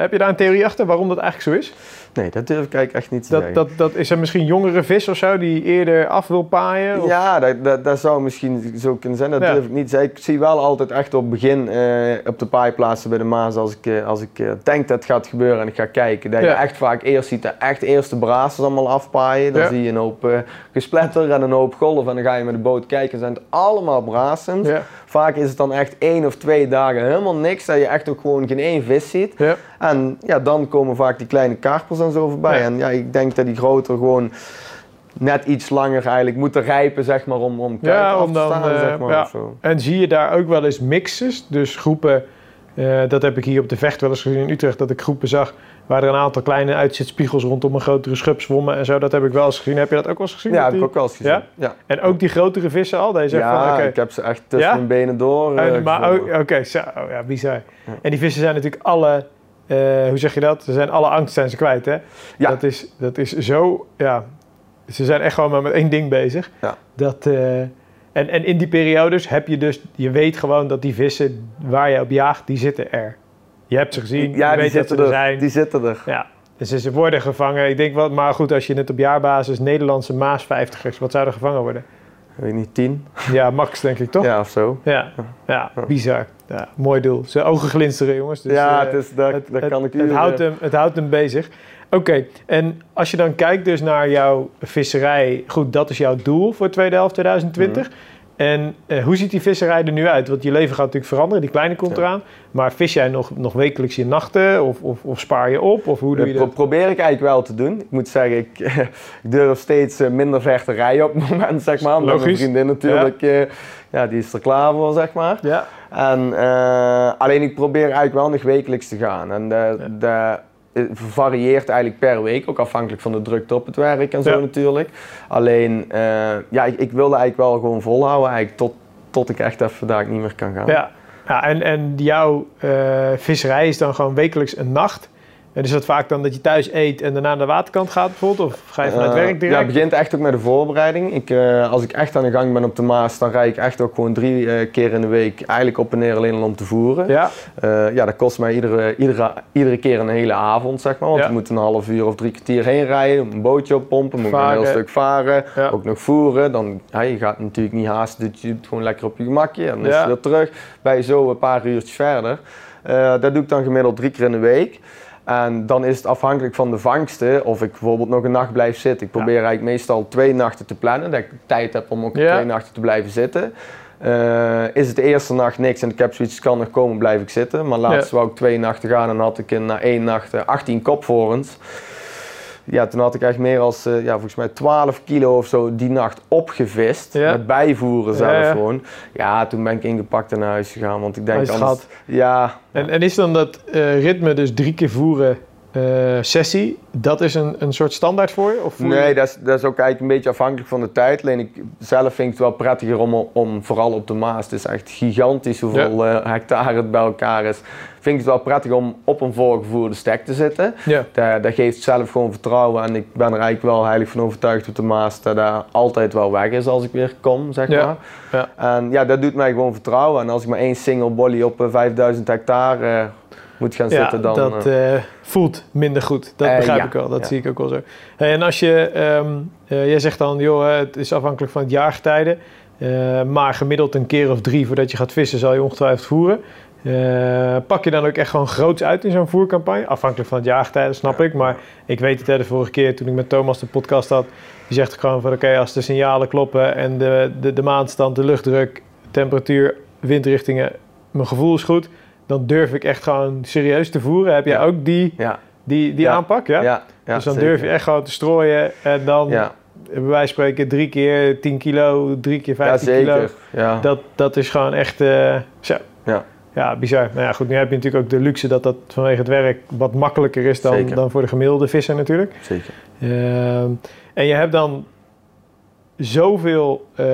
heb je daar een theorie achter waarom dat eigenlijk zo is? Nee, dat durf ik eigenlijk echt niet te Dat, zeggen. dat, dat is er misschien jongere vis of zo die eerder af wil paaien? Of- Ja, dat, dat, dat zou misschien zo kunnen zijn. Dat Ja. durf ik niet te zeggen. Ik zie wel altijd echt op het begin eh, op de paai plaatsen bij de Maas als ik, eh, als ik eh, denk dat het gaat gebeuren en ik ga kijken. Dat je echt vaak eerst ziet dat echt eerst de allemaal afpaaien. Dan Ja. zie je een hoop gespletter en een hoop golf en dan ga je met de boot kijken. Zijn het allemaal brazen. Vaak is het dan echt één of twee dagen helemaal niks. Dat je echt ook gewoon geen één vis ziet. Ja. En ja, dan komen vaak die kleine karpers en zo voorbij. Ja. En ja, ik denk dat die groter gewoon net iets langer eigenlijk moeten rijpen, zeg maar, om, om Ja, af te dan, staan, eh, zeg maar, ja. En zie je daar ook wel eens mixes? Dus groepen, eh, dat heb ik hier op de vecht wel eens gezien in Utrecht, dat ik groepen zag waar er een aantal kleine uitzitspiegels rondom een grotere schub zwommen en zo. Dat heb ik wel eens gezien. Heb je dat ook wel eens gezien? Ja, Dat heb ik ook wel eens gezien. Ja? Ja, En ook die grotere vissen al? Zegt Ja, van, ik heb ze echt tussen Ja? mijn benen door. En, maar ook- oké, oh ja, bizar. En die vissen zijn natuurlijk alle, eh, hoe zeg je dat? Ze zijn alle angst zijn ze kwijt, hè? Ja. Dat is, dat is zo, ja. Ze zijn echt gewoon maar met één ding bezig. Ja. Dat, en, en in die periodes heb je dus, je weet gewoon dat die vissen waar je op jaagt, die zitten er. Je hebt ze gezien, ja, je die weet dat ze zitten er er. zijn. Die zitten er. Ja. Dus ze worden gevangen. Ik denk wat, maar goed, als je het op jaarbasis Nederlandse Maas 50ers, wat zou er gevangen worden? Weet ik niet, tien? Ja, max denk ik toch? Ja, of zo. Ja, ja, bizar. Ja, mooi doel. Zijn ogen glinsteren, jongens. Dus, ja, eh, het is, dat, het, dat het- kan ik het, houdt hem, het houdt hem bezig. Oké, en als je dan kijkt dus naar jouw visserij... Goed, dat is jouw doel voor tweede helft 2020. Mhm. En eh, hoe ziet die visserij er nu uit? Want je leven gaat natuurlijk veranderen, die kleine komt Ja. eraan. Maar vis jij nog, nog wekelijks je nachten of, of, of spaar je op? Of hoe doe je Dat pro- dat? probeer ik eigenlijk wel te doen. Ik moet zeggen, ik, ik durf steeds eh, minder ver te rijden op het moment, zeg maar. Omdat mijn Logisch. vriendin natuurlijk, ja. ja, die is er klaar voor, zeg maar. Ja, En, eh, alleen ik probeer eigenlijk wel nog wekelijks te gaan. En de, varieert eigenlijk per week, ook afhankelijk van de drukte op het werk en zo Ja. natuurlijk. Alleen, eh, ja, ik, ik wilde eigenlijk wel gewoon volhouden eigenlijk tot, tot ik echt even daar niet meer kan gaan. ja. ja en, en jouw eh, visserij is dan gewoon wekelijks een nacht. En is dat vaak dan dat je thuis eet en daarna naar de waterkant gaat bijvoorbeeld? Of ga je vanuit Eh, werk direct? Ja, het begint echt ook met de voorbereiding. Ik, eh, als ik echt aan de gang ben op de Maas, dan rijd ik echt ook gewoon drie eh, keer in de week eigenlijk op en neer alleen al om te voeren. Ja, ja, dat kost mij iedere, iedere, iedere keer een hele avond, zeg maar. Want Ja. je moet een half uur of drie kwartier heen rijden, een bootje oppompen, moet een heel stuk varen, Ja. ook nog voeren. Dan, ja, je gaat natuurlijk niet haasten, dus je doet het gewoon lekker op je gemakje. En dan is je weer terug, je zo een paar uurtjes verder. Dat doe ik dan gemiddeld drie keer in de week. En dan is het afhankelijk van de vangsten of ik bijvoorbeeld nog een nacht blijf zitten. Ik probeer eigenlijk meestal twee nachten te plannen, dat ik tijd heb om ook Ja. twee nachten te blijven zitten. Eh, is het de eerste nacht niks en ik heb zoiets, kan nog komen, blijf ik zitten. Maar laatst wou ik twee nachten gaan en had ik in, na één nacht eh, 18 kopvorens. Ja, toen had ik echt meer als, eh, ja, volgens mij 12 kilo of zo die nacht opgevist. Ja. Met bijvoeren zelf Ja, gewoon. Ja, toen ben ik ingepakt en naar huis gegaan. Want ik denk anders... Ja, En, en is dan dat eh, ritme, dus drie keer voeren eh, sessie, dat is een, een soort standaard voor je? Of voer je- Nee, dat is, dat is ook eigenlijk een beetje afhankelijk van de tijd. Alleen ik zelf vind het wel prettiger om, om vooral op de Maas, het is echt gigantisch hoeveel hectare het bij elkaar is. Vind ik het wel prettig om op een voorgevoerde stek te zitten. Ja. Dat, dat geeft zelf gewoon vertrouwen en ik ben er eigenlijk wel heilig van overtuigd op de Maas dat dat altijd wel weg is als ik weer kom, zeg Ja, maar. ja. En ja, dat doet mij gewoon vertrouwen. En als ik maar één single volley op eh, 5000 hectare eh, moet gaan zitten, dan... dat eh, eh, voelt minder goed. Dat Eh, begrijp ik wel. Dat zie ik ook wel zo. Hey, en als je, ehm, eh, jij zegt dan, joh, eh, het is afhankelijk van het jaargetijde. eh, maar gemiddeld een keer of drie voordat je gaat vissen, zal je ongetwijfeld voeren. Eh, pak je dan ook echt gewoon groots uit in zo'n voercampagne? Afhankelijk van het jaargetijde, snap ik. Maar ik weet het hè, de vorige keer toen ik met Thomas de podcast had. Die zegt gewoon van oké, als de signalen kloppen en de, de, de maanstand, de luchtdruk, temperatuur, windrichtingen, mijn gevoel is goed. Dan durf ik echt gewoon serieus te voeren. Heb jij Ja. ook die, ja, die, die Ja. aanpak? Ja? ja, ja, dus dan zeker. durf je echt gewoon te strooien en dan Ja, bij wijze van spreken drie keer 10 kilo, drie keer ja 15 zeker. kilo. Ja. Dat, dat is gewoon echt eh, zo. Ja. Ja, bizar. Nou ja, goed, nu heb je natuurlijk ook de luxe dat dat vanwege het werk wat makkelijker is dan, Zeker. dan voor de gemiddelde visser natuurlijk. Zeker. Ehm, en je hebt dan zoveel, eh,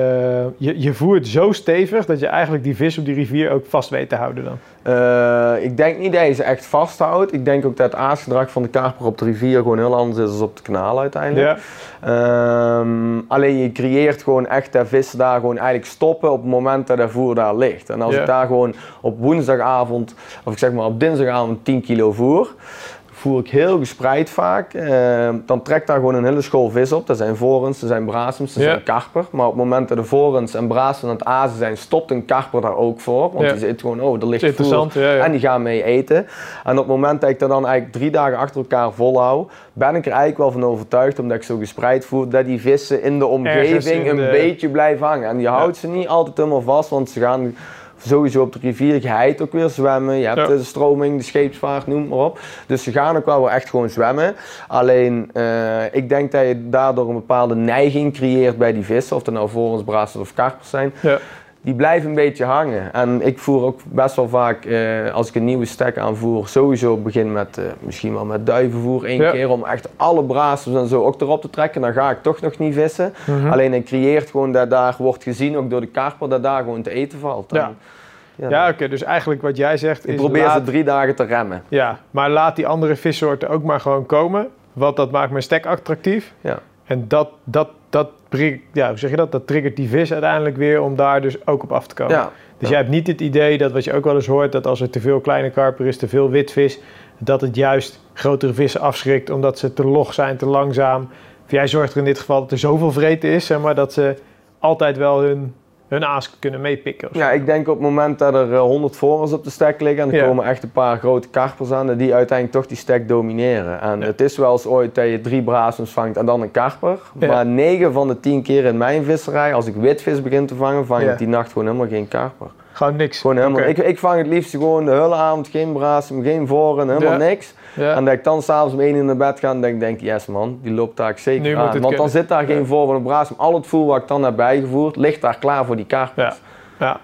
je, je voert zo stevig dat je eigenlijk die vis op die rivier ook vast weet te houden dan. Eh, ik denk niet dat je ze echt vasthoudt. Ik denk ook dat het aasgedrag van de karper op de rivier gewoon heel anders is dan op de kanaal uiteindelijk. Ja, Ehm, alleen je creëert gewoon echt dat vissen daar gewoon eigenlijk stoppen op het moment dat dat voer daar ligt. En als Ja. ik daar gewoon op woensdagavond, of ik zeg maar op dinsdagavond 10 kilo voer, voer ik heel gespreid vaak. Ehm, dan trekt daar gewoon een hele school vis op. Dat zijn vorens, dat zijn brasems, Ja. zijn karper. Maar op het moment dat de vorens en brasems aan het azen zijn, stopt een karper daar ook voor. Want Ja. die zit gewoon, oh, er ligt voer. ja. En die gaan mee eten. En op het moment dat ik dat dan eigenlijk drie dagen achter elkaar volhoud, ben ik er eigenlijk wel van overtuigd, omdat ik zo gespreid voer, dat die vissen in de omgeving in een de- beetje blijven hangen. En je houdt ze niet altijd helemaal vast, want ze gaan sowieso op de rivier geheid ook weer zwemmen. Je hebt Ja. de stroming, de scheepsvaart, noem maar op. Dus ze gaan ook wel weer echt gewoon zwemmen. Alleen, eh, ik denk dat je daardoor een bepaalde neiging creëert bij die vissen, of het nou vorens, brassers of karpers zijn Ja. Die blijven een beetje hangen. En ik voer ook best wel vaak, eh, als ik een nieuwe stek aanvoer, sowieso begin met eh, misschien wel met duivenvoer één Ja. keer om echt alle braasjes en zo ook erop te trekken. Dan ga ik toch nog niet vissen. Mhm. Alleen het creëert gewoon dat daar wordt gezien, ook door de karper, dat daar gewoon te eten valt. Ja. En, ja, Ja, oké. dus eigenlijk wat jij zegt ik is... probeer laat- ze drie dagen te remmen. Ja, maar laat die andere vissoorten ook maar gewoon komen. Want dat maakt mijn stek attractief. Ja. En dat, dat, dat, ja, hoe zeg je dat? Dat triggert die vis uiteindelijk weer om daar dus ook op af te komen. Ja. Dus Ja. jij hebt niet het idee dat wat je ook wel eens hoort, dat als er te veel kleine karper is, te veel witvis, dat het juist grotere vissen afschrikt omdat ze te log zijn, te langzaam. Of jij zorgt er in dit geval dat er zoveel vreten is, zeg maar, dat ze altijd wel hun, hun aas kunnen meepikken. Ja, ik denk op het moment dat er eh, 100 voorers op de stek liggen en er Ja. komen echt een paar grote karpers aan, en die uiteindelijk toch die stek domineren. En Ja. het is wel eens ooit dat je drie brasums vangt en dan een karper. Ja. Maar 9 van de 10 keer in mijn visserij, als ik witvis begin te vangen, vang ik die nacht gewoon helemaal geen karper. Gewoon niks. Gewoon helemaal, ik, ik vang het liefst gewoon de hele avond geen brasum, geen voren, helemaal Ja. niks. Ja. En dat ik dan s'avonds om 1 uur naar bed ga en denk, denk yes man, die loopt daar zeker Nu aan. Want dan zit daar geen van een brasum. Al het voer wat ik dan heb bijgevoerd, ligt daar klaar voor die karpers. Ja. ja.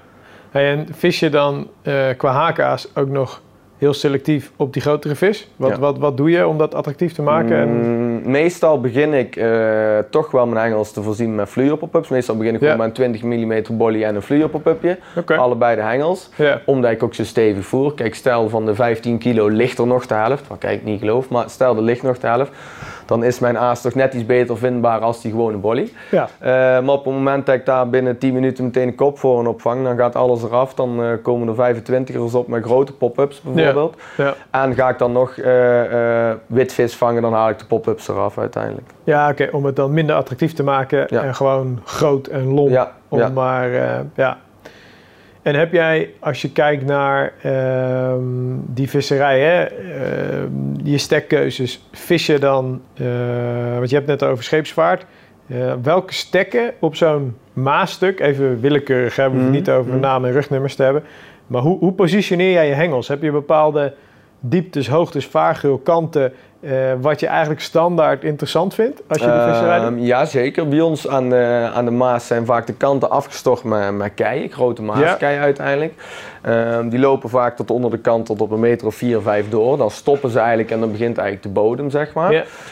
Hey, en vis je dan eh, qua haakaas ook nog heel selectief op die grotere vis? Wat, Ja. wat, wat doe je om dat attractief te maken? En- Mm, meestal begin ik eh, toch wel mijn hengels te voorzien met fluorpop-ups. Meestal begin ik Ja. gewoon met een 20 mm bolly en een fluorpop-upje. Oké. Allebei de hengels. Ja. Omdat ik ook zo stevig voer. Kijk, stel van de 15 kilo ligt er nog de helft. Wat ik niet geloof, maar stel er ligt nog de helft. Dan is mijn aas toch net iets beter vindbaar als die gewone bolly. ja. Eh, maar op het moment dat ik daar binnen 10 minuten meteen een kop voor en opvang, dan gaat alles eraf. Dan eh, komen er 25ers op met grote pop-ups bijvoorbeeld. Ja. En ga ik dan nog eh, witvis vangen, dan haal ik de pop-ups eraf uiteindelijk. Ja, oké, om het dan minder attractief te maken en gewoon groot en lomp. Ja, om maar, ja. En heb jij, als je kijkt naar ehm, die visserij, hè, ehm, je stekkeuzes, vis je dan, eh, want je hebt net over scheepsvaart, eh, welke stekken op zo'n maastuk, even willekeurig, hè, we hoeven Mhm, niet over mhm. namen en rugnummers te hebben, maar hoe, hoe positioneer jij je hengels? Heb je bepaalde dieptes, hoogtes, vaargeul, kanten, eh, wat je eigenlijk standaard interessant vindt als je die visserij doet? Ehm, ja, zeker. Bij ons aan de, aan de Maas zijn vaak de kanten afgestort met, met keien, grote maaskeien uiteindelijk. Ehm, die lopen vaak tot onder de kant tot op een meter of 4, 5 door. Dan stoppen ze eigenlijk en dan begint eigenlijk de bodem, zeg maar.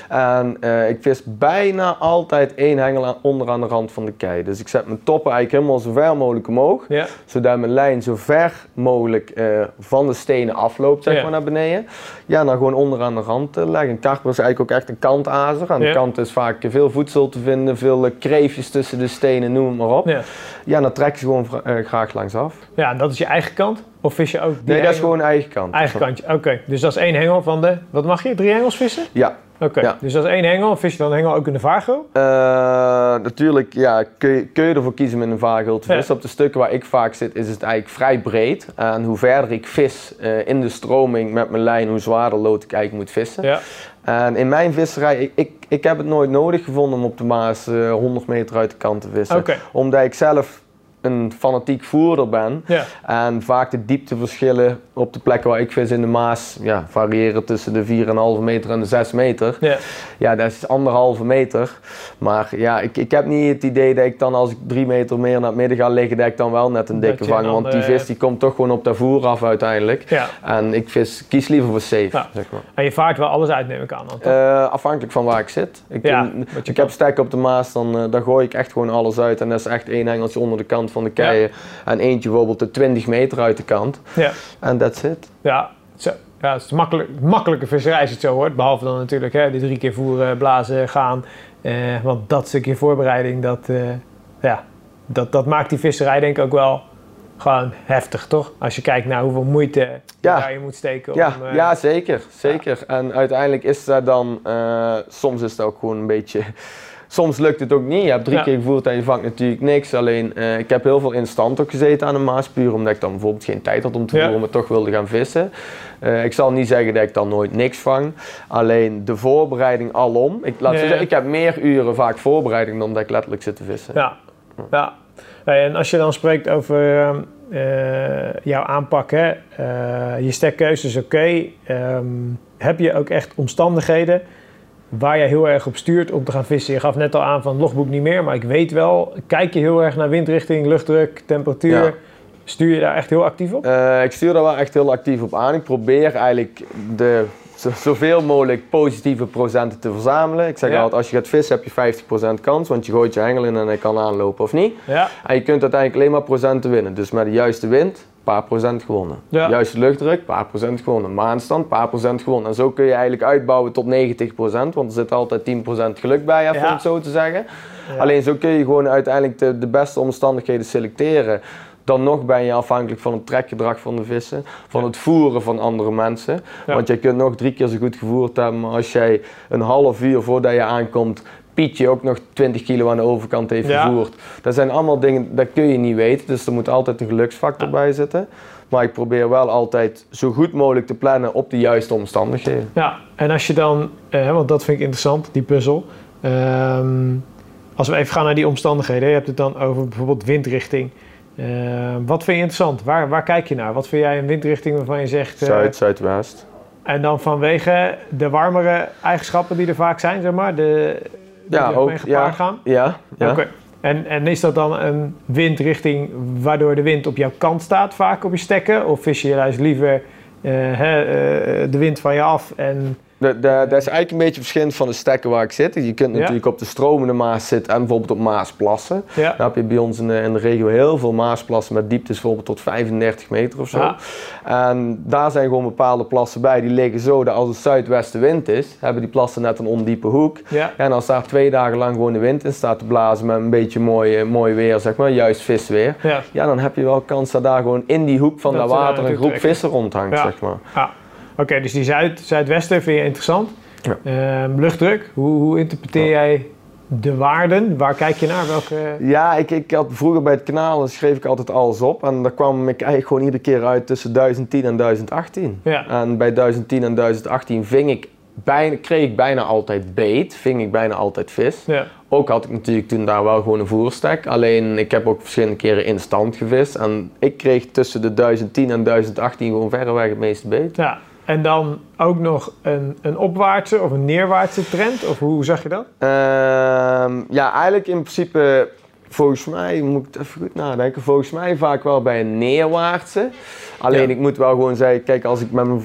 En eh, ik vis bijna altijd één hengel aan, onder aan de rand van de kei. Dus ik zet mijn toppen eigenlijk helemaal zo ver mogelijk omhoog. Zodat mijn lijn zo ver mogelijk eh, van de stenen afloopt, zeg maar, naar beneden. Ja, dan gewoon onderaan de rand eh, leggen. Een karper is eigenlijk ook echt een kantazer. Aan de kant is vaak veel voedsel te vinden, veel kreefjes tussen de stenen, noem het maar op. Ja, Ja. dan trek je gewoon graag langs af. ja, en dat is je eigen kant? Of vis je ook die Nee, dat is gewoon eigen kant. Eigen kantje, oké. Dus dat is één hengel van de... Wat mag je? Drie hengels vissen? Ja, Oké, Ja. dus dat is één hengel. Vis je dan een hengel ook in de vaargeul? Eh, natuurlijk ja, kun, je, kun je ervoor kiezen met een vaargeul te Ja. vissen. Op de stukken waar ik vaak zit is het eigenlijk vrij breed. En hoe verder ik vis eh, in de stroming met mijn lijn, hoe zwaarder lood ik eigenlijk moet vissen. Ja. En in mijn visserij, ik, ik, ik heb het nooit nodig gevonden om op de Maas eh, 100 meter uit de kant te vissen. Omdat ik zelf een fanatiek voerder ben. Ja. En vaak de diepteverschillen op de plekken waar ik vis in de Maas ja, variëren tussen de 4,5 meter en de 6 meter. Ja. Ja, dat is anderhalve meter. Maar ja, ik, ik heb niet het idee dat ik dan als ik drie meter meer naar het midden ga liggen, dat ik dan wel net een dikke vang. Want die andere- vis die komt toch gewoon op dat voer af uiteindelijk. ja. En ik vis, kies liever voor safe, Ja. zeg maar. En je vaart wel alles uit, neem ik aan. Dan? Eh, afhankelijk van waar ik zit. Ik, Ja, eh, wat je ik heb stekken op de Maas, dan, eh, dan gooi ik echt gewoon alles uit. En dat is echt één engeltje onder de kant van de keien. En eentje bijvoorbeeld de 20 meter uit de kant. ja. En that's it. Ja, zo. Ja, het is makkelijk, makkelijke visserij als het zo hoort. Behalve dan natuurlijk hè, die drie keer voeren, blazen, gaan. Eh, want dat stukje voorbereiding, dat, eh, ja, dat, dat maakt die visserij denk ik ook wel gewoon heftig, toch? Als je kijkt naar hoeveel moeite je Ja. daarin moet steken. Ja, om, eh, ja zeker. zeker. En uiteindelijk is dat dan, eh, soms is dat ook gewoon een beetje... Soms lukt het ook niet. Je hebt drie Ja. keer gevoerd en je vangt natuurlijk niks. Alleen, eh, ik heb heel veel in stand ook gezeten aan de Maas. Puur omdat ik dan bijvoorbeeld geen tijd had om te Ja. voeren, maar toch wilde gaan vissen. Eh, ik zal niet zeggen dat ik dan nooit niks vang. Alleen de voorbereiding alom. Ik, laat Ja, zeggen, ik heb meer uren vaak voorbereiding dan dat ik letterlijk zit te vissen. Ja, ja. En als je dan spreekt over ehm, eh, jouw aanpak, hè, je stekkeuze is oké. Ehm, heb je ook echt omstandigheden waar je heel erg op stuurt om te gaan vissen? Je gaf net al aan van logboek niet meer, maar ik weet wel, kijk je heel erg naar windrichting, luchtdruk, temperatuur? Ja. Stuur je daar echt heel actief op? Eh, ik stuur daar wel echt heel actief op aan. Ik probeer eigenlijk de, zo- zoveel mogelijk positieve procenten te verzamelen. Ik zeg Ja. altijd, als je gaat vissen heb je 50% kans, want je gooit je hengel in en hij kan aanlopen of niet. Ja, En je kunt uiteindelijk alleen maar procenten winnen. Dus met de juiste wind, paar procent gewonnen. Ja. Juiste luchtdruk, paar procent gewonnen. Maanstand, een paar procent gewonnen. En zo kun je eigenlijk uitbouwen tot 90%, want er zit altijd 10% geluk bij, even Ja. om het zo te zeggen. Ja. Alleen zo kun je gewoon uiteindelijk de, de beste omstandigheden selecteren. Dan nog ben je afhankelijk van het trekgedrag van de vissen, van het voeren van andere mensen. Want je kunt nog drie keer zo goed gevoerd hebben, maar als jij een half uur voordat je aankomt Pietje ook nog 20 kilo aan de overkant heeft Ja. gevoerd. Dat zijn allemaal dingen, dat kun je niet weten. Dus er moet altijd een geluksfactor Ja. bij zitten. Maar ik probeer wel altijd zo goed mogelijk te plannen op de juiste omstandigheden. Ja, en als je dan, eh, want dat vind ik interessant, die puzzel. Ehm, als we even gaan naar die omstandigheden, je hebt het dan over bijvoorbeeld windrichting. Ehm, wat vind je interessant? Waar, waar kijk je naar? Wat vind jij een windrichting waarvan je zegt. eh, Zuid, zuidwest. en dan vanwege de warmere eigenschappen die er vaak zijn, zeg maar, de, Ja, ook. gepaard Ja, gaan? ja, ja. Oké. En, en is dat dan een windrichting waardoor de wind op jouw kant staat, vaak op je stekken? Of vis je juist liever eh, eh, de wind van je af en Dat is eigenlijk een beetje verschillend van de stekken waar ik zit. Je kunt Ja. natuurlijk op de stromende Maas zitten en bijvoorbeeld op Maasplassen. ja, Dan heb je bij ons in de, in de regio heel veel Maasplassen met dieptes bijvoorbeeld tot 35 meter of zo. Ja. En daar zijn gewoon bepaalde plassen bij. Die liggen zo dat als het zuidwestenwind is, hebben die plassen net een ondiepe hoek. en als daar twee dagen lang gewoon de wind in staat te blazen met een beetje mooi, eh, mooi weer, zeg maar, juist visweer. ja. Ja, dan heb je wel kans dat daar gewoon in die hoek van Dat water een groep trekken. vissen rondhangt, zeg maar. Oké, dus die zuid, zuidwesten vind je interessant. Ja. Ehm, luchtdruk, hoe, hoe interpreteer jij de waarden? Waar kijk je naar? Welke... Ja, ik, ik had vroeger bij het kanaal schreef ik altijd alles op. En daar kwam ik eigenlijk gewoon iedere keer uit tussen 1010 en 1018. Ja. En bij 1010 en 1018 ving ik bijna, kreeg ik bijna altijd beet, ving ik bijna altijd vis. Ja. Ook had ik natuurlijk toen daar wel gewoon een voerstek. Alleen ik heb ook verschillende keren in stand gevist. En ik kreeg tussen de 1010 en 1018 gewoon verreweg het meeste beet. ja. En dan ook nog een, een opwaartse of een neerwaartse trend? Of hoe zag je dat? Ehm, ja, eigenlijk in principe, volgens mij, moet ik het even goed nadenken, volgens mij vaak wel bij een neerwaartse. Alleen Ja. ik moet wel gewoon zeggen, kijk, als ik met mijn,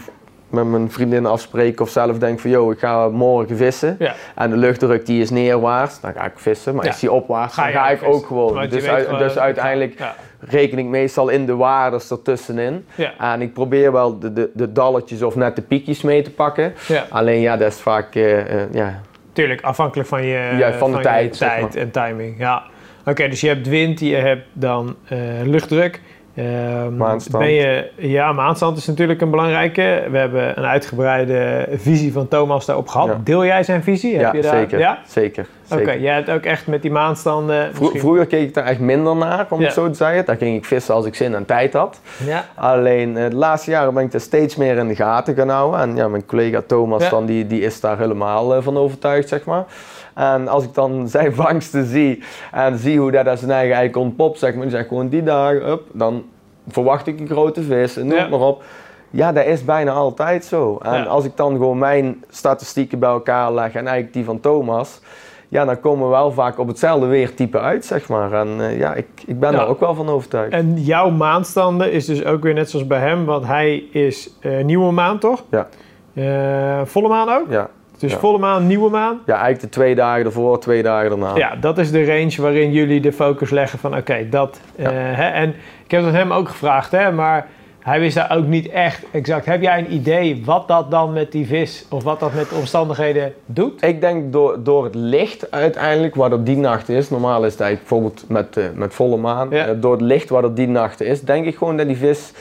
met mijn vriendin afspreek of zelf denk van, yo, ik ga morgen vissen. Ja. En de luchtdruk die is neerwaarts, dan ga ik vissen. Maar Ja. is die opwaarts, Ga dan ga ik vissen. ook gewoon. Dus, uit- gewoon- dus uiteindelijk Ja. reken ik meestal in de waardes ertussenin. Ja. En ik probeer wel de, de, de dalletjes of net de piekjes mee te pakken. Alleen ja, dat is vaak, eh, eh, ja, Tuurlijk, afhankelijk van je, van de tijd, zeg tijd maar. en timing. Ja. Oké, dus je hebt wind, je hebt dan eh, luchtdruk. Ehm, Maanstand. Ben je, ja, maanstand is natuurlijk een belangrijke. We hebben een uitgebreide visie van Thomas daarop gehad. Ja. Deel jij zijn visie? Heb ja je daar, zeker. Ja? zeker. Oké, jij hebt ook echt met die maanstanden... Vro- misschien- vroeger keek ik daar echt minder naar, om Ja. het zo te zeggen. Daar ging ik vissen als ik zin en tijd had. Ja. Alleen eh, de laatste jaren ben ik er steeds meer in de gaten gaan houden. En ja, mijn collega Thomas dan, die, die is daar helemaal eh, van overtuigd, zeg maar. En als ik dan zijn vangsten zie en zie hoe dat zijn eigen ei ontpopt, zeg maar. Die zegt gewoon die dagen, up, dan verwacht ik een grote vis en noem Ja. het maar op. Ja, dat is bijna altijd zo. En Ja. als ik dan gewoon mijn statistieken bij elkaar leg en eigenlijk die van Thomas, ja, dan komen we wel vaak op hetzelfde weertype uit, zeg maar. En eh, ja, ik, ik ben Ja. daar ook wel van overtuigd. En jouw maanstanden is dus ook weer net zoals bij hem, want hij is eh, nieuwe maan, toch? Ja. Eh, volle maan ook? Ja. Dus volle maan, nieuwe maan? ja, eigenlijk de twee dagen ervoor, twee dagen daarna. Ja, dat is de range waarin jullie de focus leggen van oké, dat. eh, hè, en ik heb dat hem ook gevraagd, hè, maar hij wist daar ook niet echt exact. Heb jij een idee wat dat dan met die vis of wat dat met de omstandigheden doet? Ik denk door, door het licht uiteindelijk, wat er die nacht is, normaal is het eigenlijk bijvoorbeeld met, eh, met volle maan, Ja. eh, door het licht wat er die nacht is, denk ik gewoon dat die vis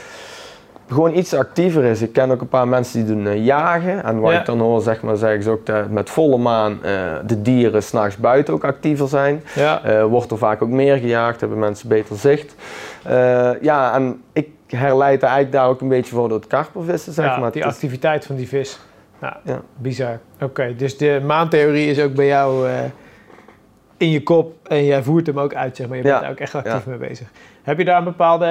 gewoon iets actiever is. Ik ken ook een paar mensen die doen eh, jagen en wat Ja. ik dan hoor, zeg maar, zeggen ze ook dat met volle maan eh, de dieren s'nachts buiten ook actiever zijn. Ja. Eh, wordt er vaak ook meer gejaagd, hebben mensen beter zicht. Ja, en ik herleid eigenlijk daar ook een beetje voor door het karpervissen, zeg ja, maar. die activiteit van die vis. Ja, Ja. bizar. Oké, dus de maantheorie is ook bij jou in je kop en jij voert hem ook uit, zeg maar. Je bent daar ook echt actief mee bezig. Heb je daar een bepaalde,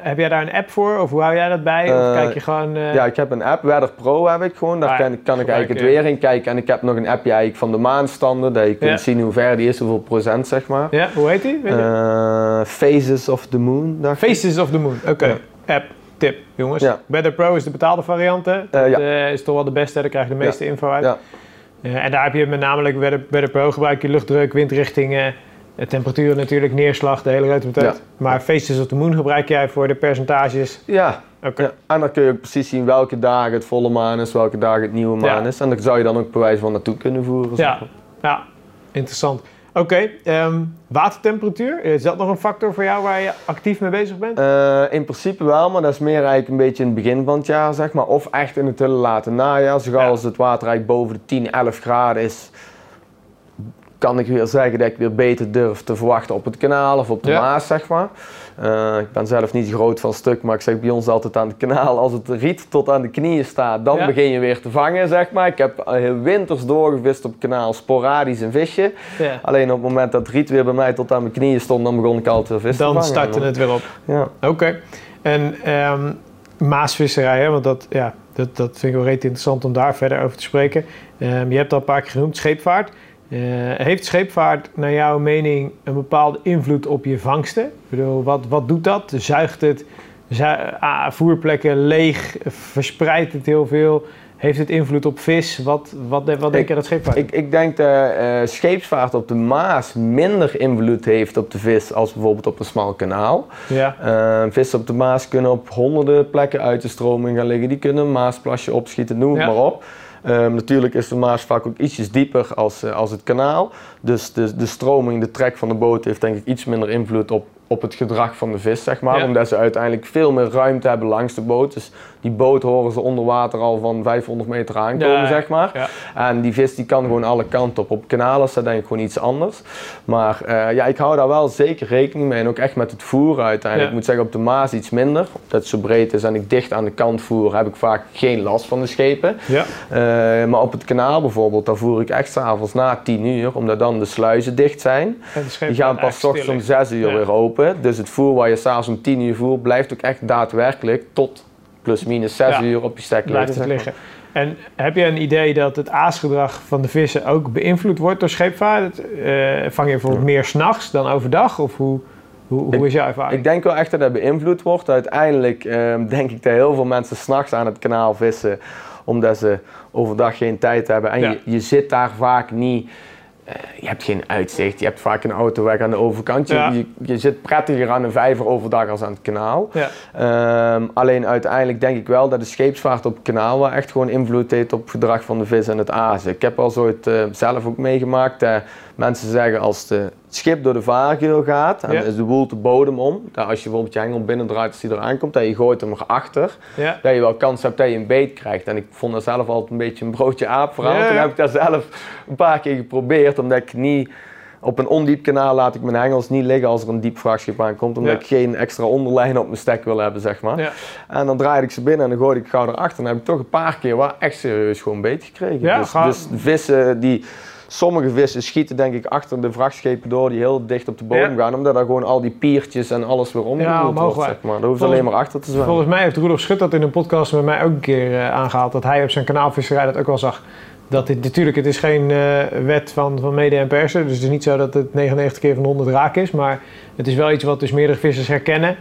heb jij daar een app voor of hoe hou jij dat bij? of Eh, kijk je gewoon... eh, Ja, ik heb een app, Weather Pro heb ik gewoon. Daar Ah, kan, kan ik eigenlijk het weer in kijken. En ik heb nog een appje eigenlijk van de maanstanden, dat je kunt Ja. zien hoe ver die is, hoeveel procent zeg maar. Ja, hoe heet die? Je? Eh, Phases of the Moon, ik. Faces of the Moon. Oké, app, tip, jongens. Ja. Better Pro is de betaalde variant, hè? Dat ja. is toch wel de beste, daar krijg je de meeste info uit. Ja. En daar heb je met name Better, Better Pro gebruik je luchtdruk, windrichtingen, eh, temperatuur natuurlijk, neerslag, de hele ruimte Ja. Maar Faces of the Moon gebruik jij voor de percentages. Ja. Ja. En dan kun je ook precies zien welke dagen het volle maan is, welke dagen het nieuwe maan Ja. is. En daar zou je dan ook bewijs van naartoe kunnen voeren. Ja, ja, interessant. Oké, ehm, watertemperatuur, is dat nog een factor voor jou waar je actief mee bezig bent? Eh, in principe wel, maar dat is meer eigenlijk een beetje in het begin van het jaar, zeg maar. Of echt in het hele late najaar. Zo gauw Ja. als het water eigenlijk boven de 10, 11 graden is, kan ik weer zeggen dat ik weer beter durf te verwachten op het kanaal of op de Ja. Maas, zeg maar. Eh, ik ben zelf niet groot van stuk, maar ik zeg bij ons altijd aan het kanaal, als het riet tot aan de knieën staat, dan Ja. begin je weer te vangen, zeg maar. Ik heb eh, heel winters doorgevist op het kanaal, sporadisch een visje. Ja. Alleen op het moment dat het riet weer bij mij tot aan mijn knieën stond, dan begon ik altijd weer vis te Dan vangen. startte het weer op. Ja. Oké. En ehm, maasvisserij, hè, want dat, ja, dat, dat vind ik wel reet interessant om daar verder over te spreken. Ehm, je hebt al een paar keer genoemd, scheepvaart. Eh, heeft scheepvaart naar jouw mening een bepaalde invloed op je vangsten? Ik bedoel, wat, wat doet dat? Zuigt het zu- ah, voerplekken leeg? Verspreidt het heel veel? Heeft het invloed op vis? Wat, wat, wat denk Ik- je dat scheepvaart? Ik, ik denk dat eh, scheepsvaart op de Maas minder invloed heeft op de vis als bijvoorbeeld op een smal kanaal. ja. Eh, vissen op de Maas kunnen op honderden plekken uit de stroming gaan liggen. Die kunnen een Maasplasje opschieten, noem het Ja. maar op. Ehm, natuurlijk is de Maas vaak ook ietsjes dieper als, eh, als het kanaal. Dus de, de stroming, de trek van de boot heeft denk ik iets minder invloed op, op het gedrag van de vis, zeg maar. Ja. Omdat ze uiteindelijk veel meer ruimte hebben langs de boot. Dus die boot horen ze onder water al van 500 meter aankomen, Ja, zeg maar. Ja. En die vis die kan gewoon alle kanten op. Op kanalen is dat denk ik gewoon iets anders. Maar eh, ja, ik hou daar wel zeker rekening mee. En ook echt met het voeren uiteindelijk. Ik moet zeggen, op de Maas iets minder. Omdat het zo breed is en ik dicht aan de kant voer, heb ik vaak geen last van de schepen. ja. Eh, maar op het kanaal bijvoorbeeld, daar voer ik echt s'avonds na 10 uur. Omdat dan de sluizen dicht zijn. Die gaan pas ochtends om stiller. 6 uur weer open. Dus het voer waar je s'avonds om 10 uur voert, blijft ook echt daadwerkelijk tot plus minus 6 Ja. uur op je stek liggen. het liggen. En heb je een idee dat het aasgedrag van de vissen ook beïnvloed wordt door scheepvaart? Eh, vang je bijvoorbeeld meer s'nachts dan overdag? Of hoe, hoe, hoe Ik- is jouw ervaring? Ik denk wel echt dat dat beïnvloed wordt. Uiteindelijk ehm, denk ik dat heel veel mensen s'nachts aan het kanaal vissen. Omdat ze overdag geen tijd hebben. En Ja. je, je zit daar vaak niet... eh, je hebt geen uitzicht. Je hebt vaak een autoweg aan de overkant. Je, Ja. je, je zit prettiger aan een vijver overdag als aan het kanaal. ja. Ehm, alleen uiteindelijk denk ik wel dat de scheepsvaart op het kanaal wel echt gewoon invloed heeft op het gedrag van de vis en het azen. Ik heb al zo het eh, zelf ook meegemaakt dat mensen zeggen als de- het schip door de vaargeul gaat en Ja. is de woelt de bodem om, dat als je bijvoorbeeld je hengel binnendraait als die eraan komt, dat je gooit hem erachter, Ja. dat je wel kans hebt dat je een beet krijgt. En ik vond dat zelf altijd een beetje een broodje aap verhaal. Ja, Toen heb ik dat zelf een paar keer geprobeerd, omdat ik niet... Op een ondiep kanaal laat ik mijn hengels niet liggen als er een diep vrachtschip aankomt, omdat Ja. ik geen extra onderlijn op mijn stek wil hebben, zeg maar. Ja. En dan draaide ik ze binnen en dan gooide ik gauw erachter. En dan heb ik toch een paar keer wel echt serieus gewoon beet gekregen. Ja, dus, dus vissen die... Sommige vissen schieten denk ik achter de vrachtschepen door die heel dicht op de bodem Ja. gaan. Omdat daar gewoon al die piertjes en alles weer omgevoerd omhoog wordt, zeg maar. Daar hoeft Volgens- alleen maar achter te zwemmen. Volgens mij heeft Roelof Schut dat in een podcast met mij ook een keer eh, aangehaald. Dat hij op zijn kanaalvisserij dat ook wel zag. Dat dit, natuurlijk, het is geen eh, wet van, van mede en persen. Dus het is niet zo dat het 99 keer van de 100 raak is. Maar het is wel iets wat dus meerdere vissers herkennen.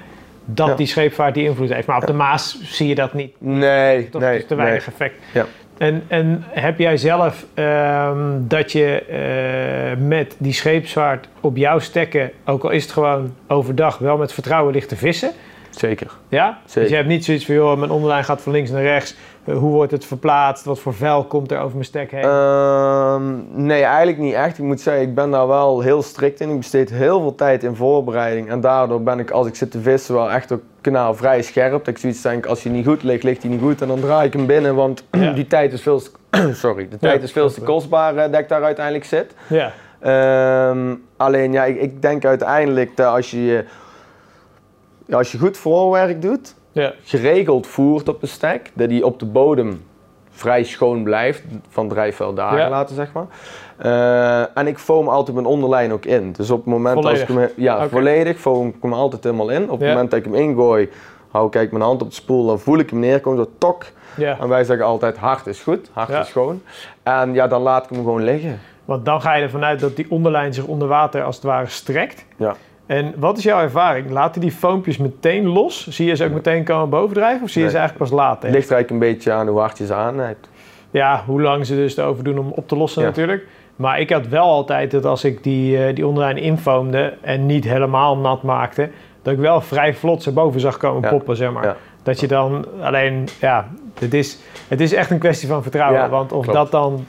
Dat Ja. die scheepvaart die invloed heeft. Maar op de Maas zie je dat niet. Nee, Toch nee, is te nee. weinig effect. Ja. En, en heb jij zelf ehm, dat je eh, met die scheepsvaart op jouw stekken, ook al is het gewoon overdag, wel met vertrouwen ligt te vissen? Zeker. Ja? Zeker. Dus je hebt niet zoiets van, joh, mijn onderlijn gaat van links naar rechts. Eh, hoe wordt het verplaatst? Wat voor vuil komt er over mijn stek heen? Ehm, nee, eigenlijk niet echt. Ik moet zeggen, ik ben daar wel heel strikt in. Ik besteed heel veel tijd in voorbereiding. En daardoor ben ik, als ik zit te vissen, wel echt ook kanaal vrij scherp. Dat ik zoiets denk, als hij niet goed ligt, ligt hij niet goed. En dan draai ik hem binnen, want Ja. die tijd is veel, te- sorry, de tijd is veel te kostbaar eh, dat ik daar uiteindelijk zit. ja. Ehm, alleen, ja, ik, ik denk uiteindelijk dat als je, als je goed voorwerk doet, Ja. geregeld voert op de stek, dat die op de bodem vrij schoon blijft, van drijfvuil dagen Ja. laten zeg maar. Eh, en ik foam altijd mijn onderlijn ook in. Dus op het moment Volledig? als ik hem, ja, volledig foam ik hem altijd helemaal in. Op het moment dat ik hem ingooi, hou ik mijn hand op de spoel, dan voel ik hem neerkomen, zo tok. En wij zeggen altijd hard is goed, hard is schoon. En ja, dan laat ik hem gewoon liggen. Want dan ga je ervan uit dat die onderlijn zich onder water als het ware strekt. Ja. En wat is jouw ervaring? Laten die foompjes meteen los? Zie je ze ook meteen komen bovendrijven? Of zie je Nee. ze eigenlijk pas later? Het ligt er eigenlijk een beetje aan hoe hard je ze aanneemt. Ja, hoe lang ze dus erover doen om op te lossen Ja. natuurlijk. Maar ik had wel altijd dat als ik die, eh, die onderlijn infoamde en niet helemaal nat maakte, dat ik wel vrij vlot ze boven zag komen Ja. poppen, zeg maar. Ja. Dat je dan alleen, ja, het is, het is echt een kwestie van vertrouwen. Want of klopt. dat dan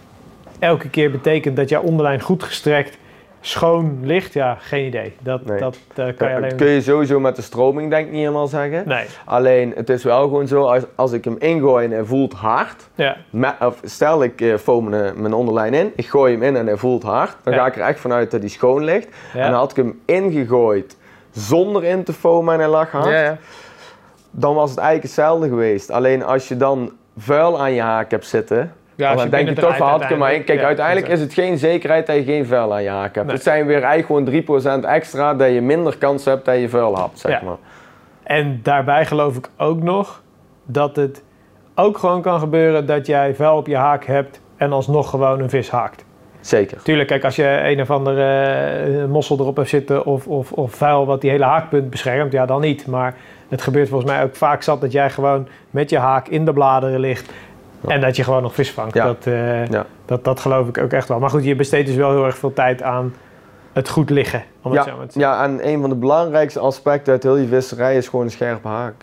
elke keer betekent dat jouw onderlijn goed gestrekt schoon ligt, ja, geen idee. Dat, Nee. dat eh, kan je Dat alleen... kun je sowieso met de stroming denk ik niet helemaal zeggen. Nee, Alleen het is wel gewoon zo, als, als ik hem ingooi en hij voelt hard. ja. of stel ik eh, foam mijn, mijn onderlijn in, ik gooi hem in en hij voelt hard. Dan Ja. ga ik er echt vanuit dat hij schoon ligt. Ja. En dan had ik hem ingegooid zonder in te foamen en hij lag hard. Ja. Dan was het eigenlijk hetzelfde geweest. Alleen als je dan vuil aan je haak hebt zitten. Ja, als dan denk je toch van had ik maar. Kijk, uiteindelijk- is het geen zekerheid dat je geen vuil aan je haak hebt. Nee. Het zijn weer eigenlijk gewoon 3% extra dat je minder kans hebt dat je vuil hebt, zeg Ja. maar. En daarbij geloof ik ook nog dat het ook gewoon kan gebeuren dat jij vuil op je haak hebt en alsnog gewoon een vis haakt. Zeker. Tuurlijk, kijk, als je een of andere eh, mossel erop hebt zitten of, of, of vuil wat die hele haakpunt beschermt, ja dan niet. Maar het gebeurt volgens mij ook vaak zat dat jij gewoon met je haak in de bladeren ligt en dat je gewoon nog vis vangt. Ja. Dat, eh, Ja. dat, dat geloof ik ook echt wel. Maar goed, je besteedt dus wel heel erg veel tijd aan het goed liggen. Om het Ja, zo maar te zeggen. ja, en een van de belangrijkste aspecten uit heel je visserij is gewoon een scherpe haak.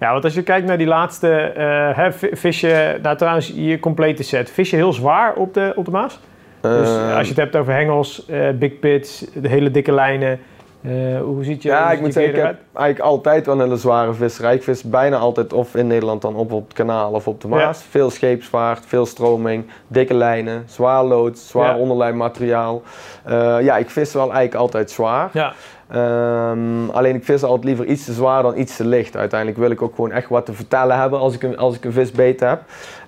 Ja, want als je kijkt naar die laatste, eh, hè, vi- vis je, nou trouwens, je complete set, vis je heel zwaar op de, op de Maas? Dus Eh, als je het hebt over hengels, eh, big pits, de hele dikke lijnen, eh, hoe ziet je ja, ik moet zeggen, ik heb eigenlijk altijd wel een hele zware visserij. Ik vis bijna altijd of in Nederland dan op op het kanaal of op de Maas. Veel scheepsvaart, veel stroming, dikke lijnen, zwaar lood, zwaar Ja. onderlijnmateriaal. Eh, ja, ik vis wel eigenlijk altijd zwaar. Ja, Ehm, alleen ik vis altijd liever iets te zwaar dan iets te licht. Uiteindelijk wil ik ook gewoon echt wat te vertellen hebben als ik een, als ik een vis beet heb.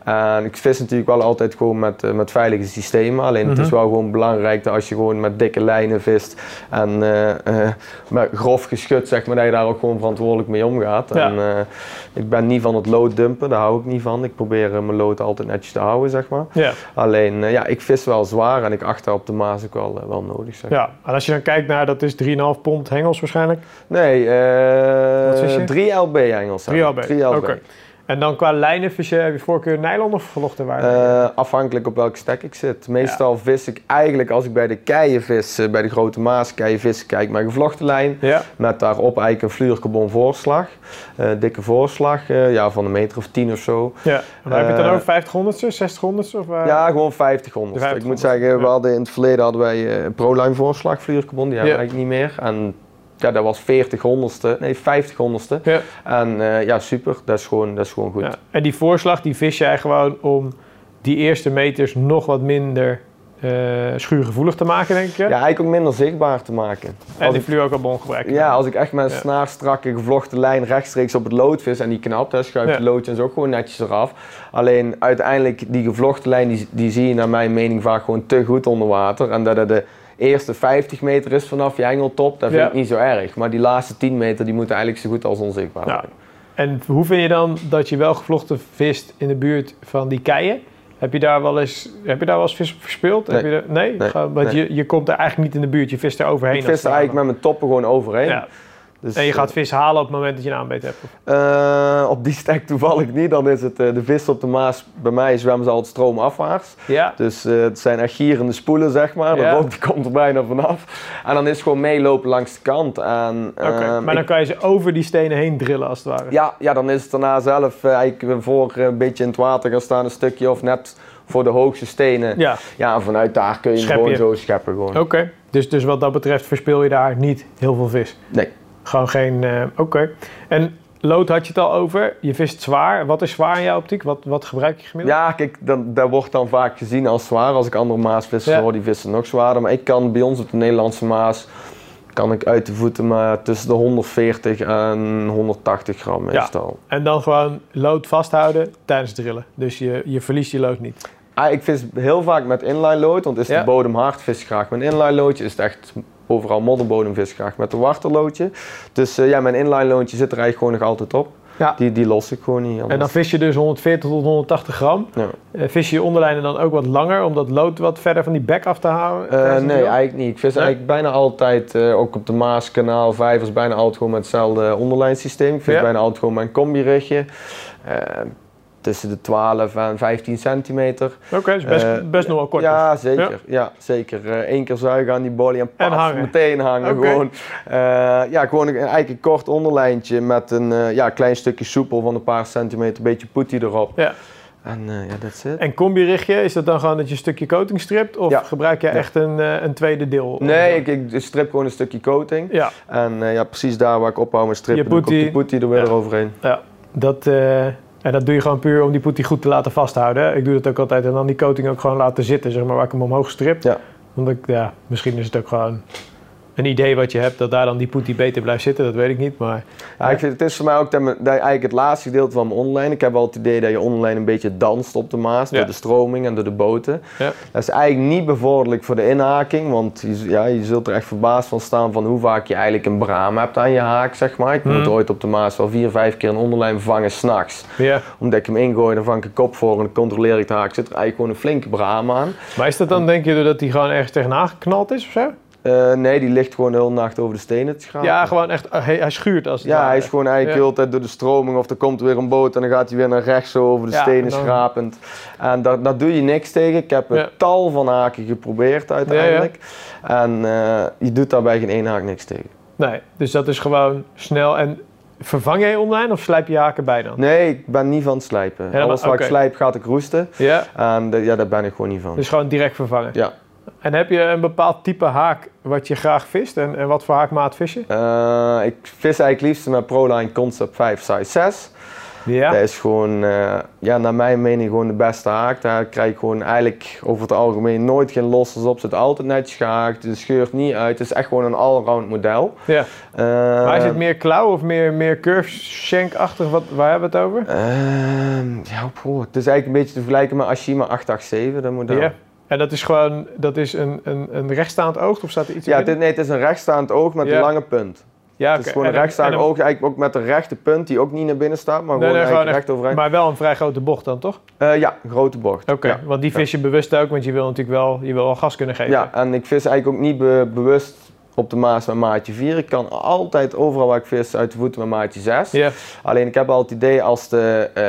En ik vis natuurlijk wel altijd gewoon met, eh, met veilige systemen. Alleen het is Mhm. wel gewoon belangrijk dat als je gewoon met dikke lijnen vist en eh, eh, met grof geschut, zeg maar, dat je daar ook gewoon verantwoordelijk mee omgaat. Ja. En, ik ben niet van het lood dumpen, daar hou ik niet van. Ik probeer mijn lood altijd netjes te houden, zeg maar. ja, Alleen, ja, ik vis wel zwaar en ik acht daar op de Maas ook wel, wel nodig, zeg ja. En als je dan kijkt naar, dat is 3,5 pond hengels waarschijnlijk. Nee, je? 3 LB Engels. 3 LB. 3 LB. En dan qua lijnenvissen, heb je voorkeur nylon of vlochten waar? Eh, afhankelijk op welke stek ik zit. Meestal vis ik eigenlijk als ik bij de keien vis, eh, bij de grote Maas keien vissen, kijk met gevlochten lijn. ja, Met daarop eigenlijk een fluorcarbon voorslag. Eh, dikke voorslag, ja, van een meter of 10 of zo. ja. Heb je dan ook 50-honderdste, 60-honderdste? Of, eh? ja, gewoon 50 honderd. de Ik moet 50 zeggen, we hadden in het verleden hadden wij een ProLine voorslag fluorcarbon, die hebben we eigenlijk niet meer. En ja, dat was 40 honderdste, nee 50 honderdste. Ja. En eh, ja, super, dat is gewoon, dat is gewoon goed. Ja. En die voorslag, die vis jij gewoon om die eerste meters nog wat minder eh schuurgevoelig te maken, denk ik. Ja, eigenlijk ook minder zichtbaar te maken. en Als die fluorocarbon gebruiken. ja, als ik echt met een Ja. snaarstrakke gevlochten lijn rechtstreeks op het lood vis en die knapt, hè, schuift Ja. het loodje en zo ook gewoon netjes eraf. Alleen uiteindelijk, die gevlochten lijn, die, die zie je naar mijn mening vaak gewoon te goed onder water. En dat het de eerste 50 meter is vanaf je hengeltop, dat vind Ja. ik niet zo erg. Maar die laatste 10 meter, die moeten eigenlijk zo goed als onzichtbaar Ja. zijn. En hoe vind je dan dat je wel gevlochten vist in de buurt van die keien? Heb je daar wel eens, heb je daar wel eens vis op verspeeld? Heb Nee. je er, nee? Want Nee. Je, je komt er eigenlijk niet in de buurt, je vist er overheen. Ik vis er eigenlijk met mijn toppen gewoon overheen. Ja. Dus, En je eh, gaat vis halen op het moment dat je een aanbeet hebt. eh, op die stek toevallig niet, dan is het eh, de vis op de Maas. Bij mij zwemmen ze altijd stroomafwaarts. Ja. Dus eh, het zijn echt gierende spoelen, zeg maar. De Ja. rook die komt er bijna vanaf. En dan is het gewoon meelopen langs de kant. En, Oké, ehm, maar dan kan je ze over die stenen heen drillen als het ware. ja, ja, dan is het daarna zelf eh, eigenlijk voor eh, een beetje in het water gaan staan, een stukje of net voor de hoogste stenen. Ja, Ja, en vanuit daar kun je Schep gewoon je. zo scheppen. Oké. Dus, dus wat dat betreft verspil je daar niet heel veel vis. Nee. Gewoon geen, eh, oké. En lood had je het al over. Je vist zwaar. Wat is zwaar in jouw optiek? Wat, wat gebruik je gemiddeld? Ja, kijk, dan, dat wordt dan vaak gezien als zwaar. Als ik andere maasvissers Ja. hoor, die vissen nog zwaarder. Maar ik kan bij ons op de Nederlandse maas, kan ik uit de voeten maar tussen de 140 en 180 gram meestal. En dan gewoon lood vasthouden tijdens het drillen. Dus je, je verliest je lood niet. Ah, ik vis heel vaak met inline lood, want is Ja. de bodem hard, vis ik graag met inline loodje. Is het echt overal modderbodem, vis ik graag met een warterloodje. Dus eh, ja, mijn inline loodje zit er eigenlijk gewoon nog altijd op. Ja. Die, die los ik gewoon niet. En dan anders. vis je dus 140 tot 180 gram. Ja. Eh, vis je je onderlijnen dan ook wat langer om dat lood wat verder van die bek af te houden? Eh, nee, eigenlijk niet. Ik vis Nee? eigenlijk bijna altijd, ook op de Maas, Kanaal, Vijvers, bijna altijd gewoon met hetzelfde onderlijnsysteem. Ik vis Ja. bijna altijd gewoon mijn combi-rigje. Eh, tussen de 12 en 15 centimeter. Oké, dus best, Eh, best nog wel kort. Ja, zeker. Ja? zeker. Eén keer zuigen aan die bolie en, paf, hangen. meteen hangen. Gewoon, Eh, ja, gewoon een, eigenlijk een kort onderlijntje met een eh, ja, klein stukje soepel van een paar centimeter, een beetje poetie erop. Ja. En eh, ja, that's it. En combi-richt je, is dat dan gewoon dat je een stukje coating stript? Of Ja. gebruik je echt een, eh, een tweede deel? Nee, ik, ik strip gewoon een stukje coating. Ja, En eh, ja, precies daar waar ik ophoud met strippen, Je ik ook putty. putty er weer Ja. eroverheen. ja. Dat, eh, en dat doe je gewoon puur om die putty goed te laten vasthouden. Ik doe dat ook altijd en dan die coating ook gewoon laten zitten, zeg maar, waar ik hem omhoog strip. Ja. Want ik, ja, misschien is het ook gewoon een idee wat je hebt, dat daar dan die putty beter blijft zitten, dat weet ik niet. Maar Ja, ik vind, het is voor mij ook dat, eigenlijk het laatste gedeelte van mijn online. Ik heb wel het idee dat je online een beetje danst op de Maas. Ja. Door de stroming en door de boten. Ja. Dat is eigenlijk niet bevorderlijk voor de inhaking. Want je, ja, je zult er echt verbaasd van staan van hoe vaak je eigenlijk een braam hebt aan je haak. Zeg maar. Ik Mhm. moet ooit op de Maas wel vier, vijf keer een onderlijn vervangen s'nachts. ja. Omdat ik hem ingooi, dan vang ik een kop voor en dan controleer ik de haak. Zit er eigenlijk gewoon een flinke braam aan. Maar is dat dan, denk je, doordat hij gewoon ergens tegenaan geknald is of zo? Eh, nee, die ligt gewoon de hele nacht over de stenen te schrapen. Ja, gewoon echt, hij, hij schuurt als het Ja, hij is gewoon eigenlijk Ja. de hele tijd door de stroming of er komt weer een boot en dan gaat hij weer naar rechts zo over de Ja, stenen dan- schrapend. En daar, daar doe je niks tegen. Ik heb een Ja. tal van haken geprobeerd uiteindelijk. En eh, je doet daar bij geen één haak niks tegen. Nee, dus dat is gewoon snel. En vervang jij online of slijp je haken bij dan? Nee, ik ben niet van het slijpen. Helemaal- Alles wat ik slijp gaat ik roesten. Ja, En de- ja, daar ben ik gewoon niet van. dus gewoon direct vervangen. Ja. En heb je een bepaald type haak wat je graag vist? En, en wat voor haakmaat vis je? Eh, ik vis eigenlijk liefst met Proline Concept 5 size 6. Ja. Dat is gewoon, eh, ja, naar mijn mening, gewoon de beste haak. Daar krijg ik gewoon eigenlijk over het algemeen nooit geen lossers op. Zit altijd netjes gehaakt, het scheurt niet uit. Het is echt gewoon een allround model. ja. Eh, Maar is het meer klauw of meer, meer curve shank-achtig? Wat, waar hebben we het over? ehm, ja, poeh, het is eigenlijk een beetje te vergelijken met Ashima 887, dat model. Ja. En dat is gewoon, dat is een, een, een rechtstaand oog of staat er iets Ja, in? dit, nee, het is een rechtstaand oog met Ja. een lange punt. ja Het is gewoon een En rechtstaand oog, eigenlijk ook met een rechte punt die ook niet naar binnen staat, maar Nee, gewoon nee, gewoon recht overeind. Maar wel een vrij grote bocht dan, toch? Eh, ja, een grote bocht. Oké, Ja. want die vis je bewust ook, want je wil natuurlijk wel, je wil wel gas kunnen geven. Ja, en ik vis eigenlijk ook niet be- bewust op de Maas met maatje 4. Ik kan altijd overal waar ik vis uit de voeten met maatje 6. Ja. Alleen ik heb al het idee als de, eh,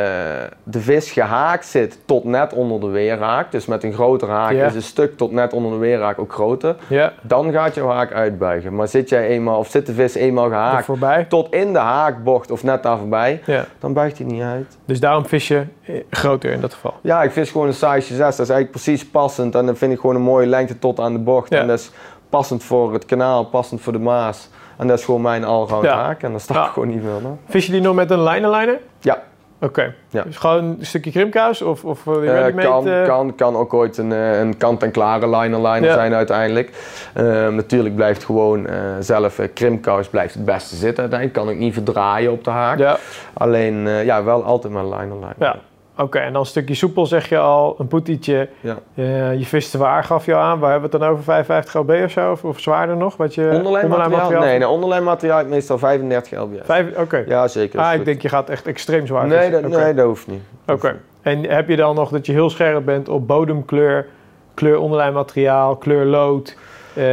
de vis gehaakt zit tot net onder de weerhaak, dus met een grotere haak is een stuk tot net onder de weerhaak ook groter, dan gaat jouw haak uitbuigen. Maar zit jij eenmaal, of zit de vis eenmaal gehaakt tot in de haakbocht of net daar voorbij, dan buigt hij niet uit. Dus daarom vis je eh, groter in dat geval. Ja, ik vis gewoon een size 6. Dat is eigenlijk precies passend. En dan vind ik gewoon een mooie lengte tot aan de bocht. En dat is passend voor het kanaal, passend voor de Maas. En dat is gewoon mijn allround Ja. haak. En daar staat Ja. gewoon niet aan. Vis je die nog met een lijnenliner? Ja. Oké. Ja. Dus gewoon een stukje krimkous of, of uh, Eh, ready-made? kan, eh, kan, kan ook ooit een, eh, een kant-en-klare liner-liner Ja. zijn uiteindelijk. Ehm, natuurlijk blijft gewoon eh, zelf eh, krimkous blijft het beste zitten uiteindelijk. Kan ik niet verdraaien op de haak. Ja, Alleen eh, ja, wel altijd maar liner-liner. ja. Oké, en dan een stukje soepel zeg je al, een poetietje. Ja. Eh, je vist zwaar gaf je aan. Waar hebben we het dan over? 55 lb of zo? Of, of zwaarder nog? Wat je, Onderlijn materiaal? Nee, nee, onderlijn materiaal heb ik meestal 35 lbs. Oké. Ja, zeker. ah, ik goed. denk je gaat echt extreem zwaar nee, vissen. dat, nee, dat hoeft niet. Oké. En heb je dan nog dat je heel scherp bent op bodemkleur, kleur onderlijnmateriaal, kleur lood, eh,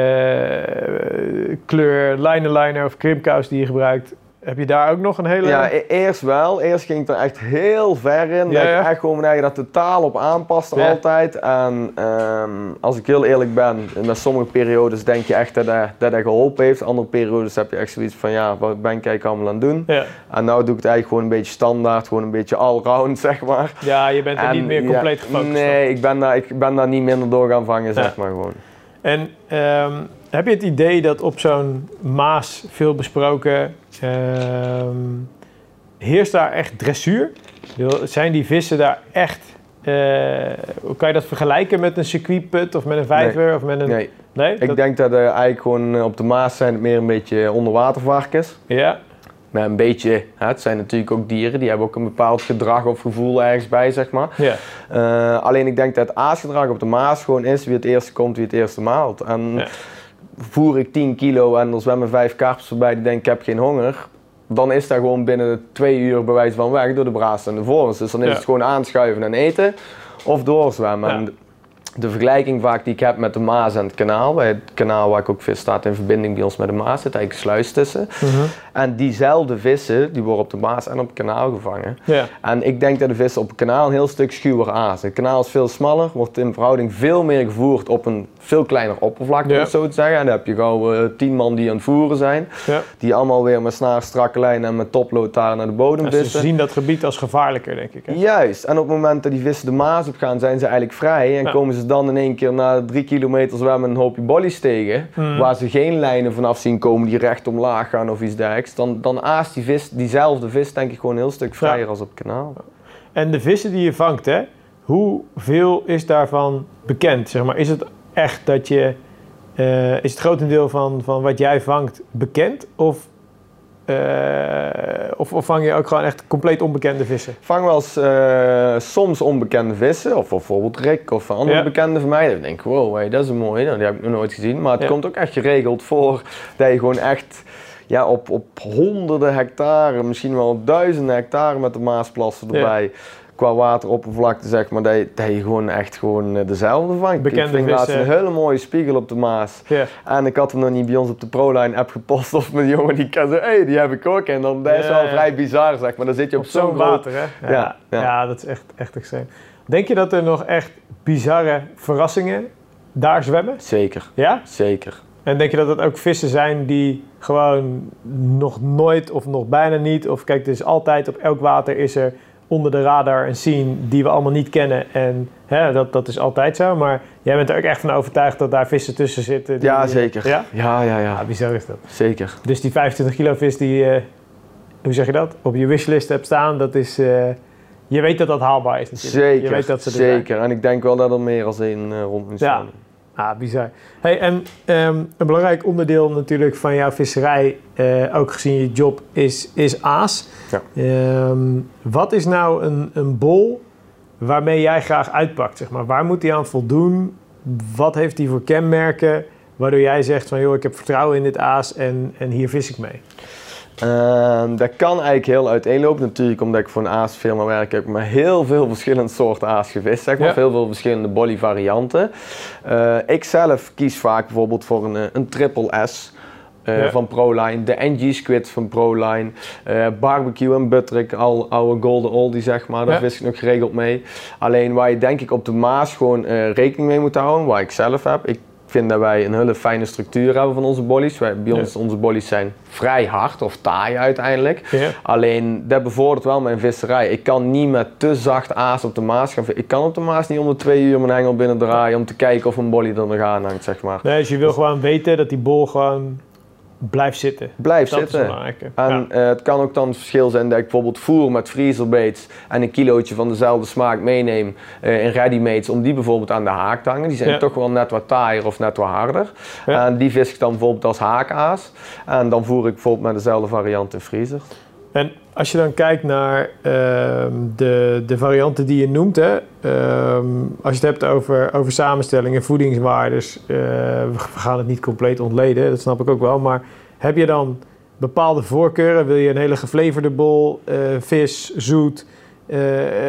kleur liner of krimkous die je gebruikt? Heb je daar ook nog een hele... Ja, e- eerst wel. Eerst ging ik er echt heel ver in. Ja, dat ik echt gewoon mijn eigen dat totaal op aanpaste Ja. altijd. En ehm, als ik heel eerlijk ben, met sommige periodes denk je echt dat hij, dat hij geholpen heeft. Andere periodes heb je echt zoiets van, ja, wat ben ik eigenlijk allemaal aan het doen? ja. En nou doe ik het eigenlijk gewoon een beetje standaard, gewoon een beetje allround, zeg maar. Ja, je bent er En niet meer compleet gefocust op. Nee, ik ben, daar, ik ben daar niet minder door gaan vangen, zeg maar gewoon. En ehm, heb je het idee dat op zo'n Maas, veel besproken, ehm, heerst daar echt dressuur? Zijn die vissen daar echt... eh, hoe kan je dat vergelijken met een circuitput of met een vijver? Of met een... Nee, Nee? ik Dat- denk dat er eigenlijk gewoon eh, op de Maas zijn het meer een beetje onderwatervarkens. Ja, Maar een beetje, hè, het zijn natuurlijk ook dieren, die hebben ook een bepaald gedrag of gevoel ergens bij, zeg maar. ja. Eh, alleen ik denk dat het aasgedrag op de Maas gewoon is wie het eerste komt, wie het eerste maalt. En Ja. Voer ik 10 kilo en er zwemmen vijf karpers voorbij die denken ik heb geen honger, dan is dat gewoon binnen twee uur bewijs van weg door de braas en de vorens. Dus dan is Ja. het gewoon aanschuiven en eten of doorzwemmen. Ja. De- vergelijking vaak die ik heb met de Maas en het kanaal, bij het kanaal waar ik ook vis staat in verbinding bij ons met de Maas, zit eigenlijk sluis tussen. Mhm. En diezelfde vissen, die worden op de Maas en op het kanaal gevangen. ja. En ik denk dat de vissen op het kanaal een heel stuk schuwer azen. Het kanaal is veel smaller, wordt in verhouding veel meer gevoerd op een veel kleiner oppervlakte, om Ja. het zo te zeggen. En dan heb je gauw eh, tien man die aan het voeren zijn. Ja. Die allemaal weer met snaar strakke lijnen en met topload daar naar de bodem Ja, ze vissen. zien dat gebied als gevaarlijker, denk ik. Hè? Juist, en op het moment dat die vissen de Maas op gaan, zijn ze eigenlijk vrij. En Ja. komen ze dan in één keer na drie kilometer zwemmen een hoopje bollies tegen, Mm. waar ze geen lijnen vanaf zien komen die recht omlaag gaan of iets dergelijks, dan, dan aast die vis, diezelfde vis, denk ik gewoon een heel stuk vrijer als op het kanaal. En de vissen die je vangt, hè, hoeveel is daarvan bekend? Zeg maar, is het echt dat je. eh, is het grotendeel van, van wat jij vangt bekend? Of, eh, of, of vang je ook gewoon echt compleet onbekende vissen? Vang wel eens eh, soms onbekende vissen, of bijvoorbeeld Rick of andere Ja. bekende van mij. Dan denk ik, wow, hey, dat is een mooie, nou, die heb ik nog nooit gezien. Maar het Ja. komt ook echt geregeld voor dat je gewoon echt ja, op, op honderden hectare, misschien wel duizenden hectare met de Maasplassen Ja. Qua wateroppervlakte, zeg maar, dat je, dat je gewoon echt gewoon eh, dezelfde vangt. Bekende ik vind laatst een hele mooie spiegel op de Maas. Ja. En ik had hem nog niet bij ons op de ProLine app gepost of mijn jongen die kan zeggen, hé, hey, die heb ik ook. En dan dat is wel vrij bizar, zeg maar. Dan zit je op, Op zo'n groot- water, hè? Ja, Ja, ja. ja. dat is echt, echt extreem. Denk je dat er nog echt bizarre verrassingen daar zwemmen? Zeker, Ja? zeker. En denk je dat dat ook vissen zijn die gewoon nog nooit of nog bijna niet... of kijk, dus altijd op elk water is er onder de radar een scene die we allemaal niet kennen. En hè, dat, dat is altijd zo. Maar jij bent er ook echt van overtuigd dat daar vissen tussen zitten. die- Ja, zeker. Ja? Ja, ja, ja. Ja, bizar is dat. Zeker. Dus die 25 kilo vis die, eh, hoe zeg je dat, op je wishlist hebt staan, dat is... eh, je weet dat dat haalbaar is natuurlijk. Zeker. Je weet dat ze er zijn. zeker. En ik denk wel dat er meer als één eh, rond moet Ja. Ah, bizar. Hey, en ehm, een belangrijk onderdeel natuurlijk van jouw visserij, eh, ook gezien je job, is, is aas. Ja. Ehm, wat is nou een, een bol waarmee jij graag uitpakt? Zeg maar? Waar moet hij aan voldoen? Wat heeft hij voor kenmerken? Waardoor jij zegt van, joh, ik heb vertrouwen in dit aas en, en hier vis ik mee. Ehm, dat kan eigenlijk heel uiteenlopen natuurlijk, omdat ik voor een aasfirma werk. heb ik met heel veel verschillende soorten aas gevist, zeg maar. Ja. Veel, veel verschillende bolly varianten. Eh, ik zelf kies vaak bijvoorbeeld voor een, eh, een triple S. eh, Ja. van ProLine, de NG Squid van ProLine, barbecue en butterick, al oude golden oldie zeg maar, daar Ja. vis ik nog geregeld mee. Alleen waar je denk ik op de Maas gewoon rekening mee moet houden, waar ik zelf heb. Ik vind dat wij een hele fijne structuur hebben van onze bollies. Wij, bij Ja. ons, onze bollies zijn vrij hard of taai uiteindelijk. Ja. Alleen dat bevordert wel mijn visserij. Ik kan niet met te zacht aas op de Maas gaan. Ik kan op de Maas niet om de twee uur mijn hengel binnen draaien om te kijken of een bolly er nog aan hangt, zeg maar. Nee, dus je wil gewoon weten dat die bol gewoon blijft zitten. Blijf Dat zitten. En eh, het kan ook dan het verschil zijn dat ik bijvoorbeeld voer met vriezelbaits en een kilootje van dezelfde smaak meeneem eh, in readymates om die bijvoorbeeld aan de haak te hangen. Die zijn Ja. toch wel net wat taaier of net wat harder. Ja. En die vis ik dan bijvoorbeeld als haakaas. En dan voer ik bijvoorbeeld met dezelfde variant in vriezer. En als je dan kijkt naar ehm, de, de varianten die je noemt, hè, ehm, als je het hebt over, over samenstellingen, voedingswaardes, eh, we gaan het niet compleet ontleden, dat snap ik ook wel, maar heb je dan bepaalde voorkeuren? Wil je een hele gefleverde bol, eh, vis, zoet, eh,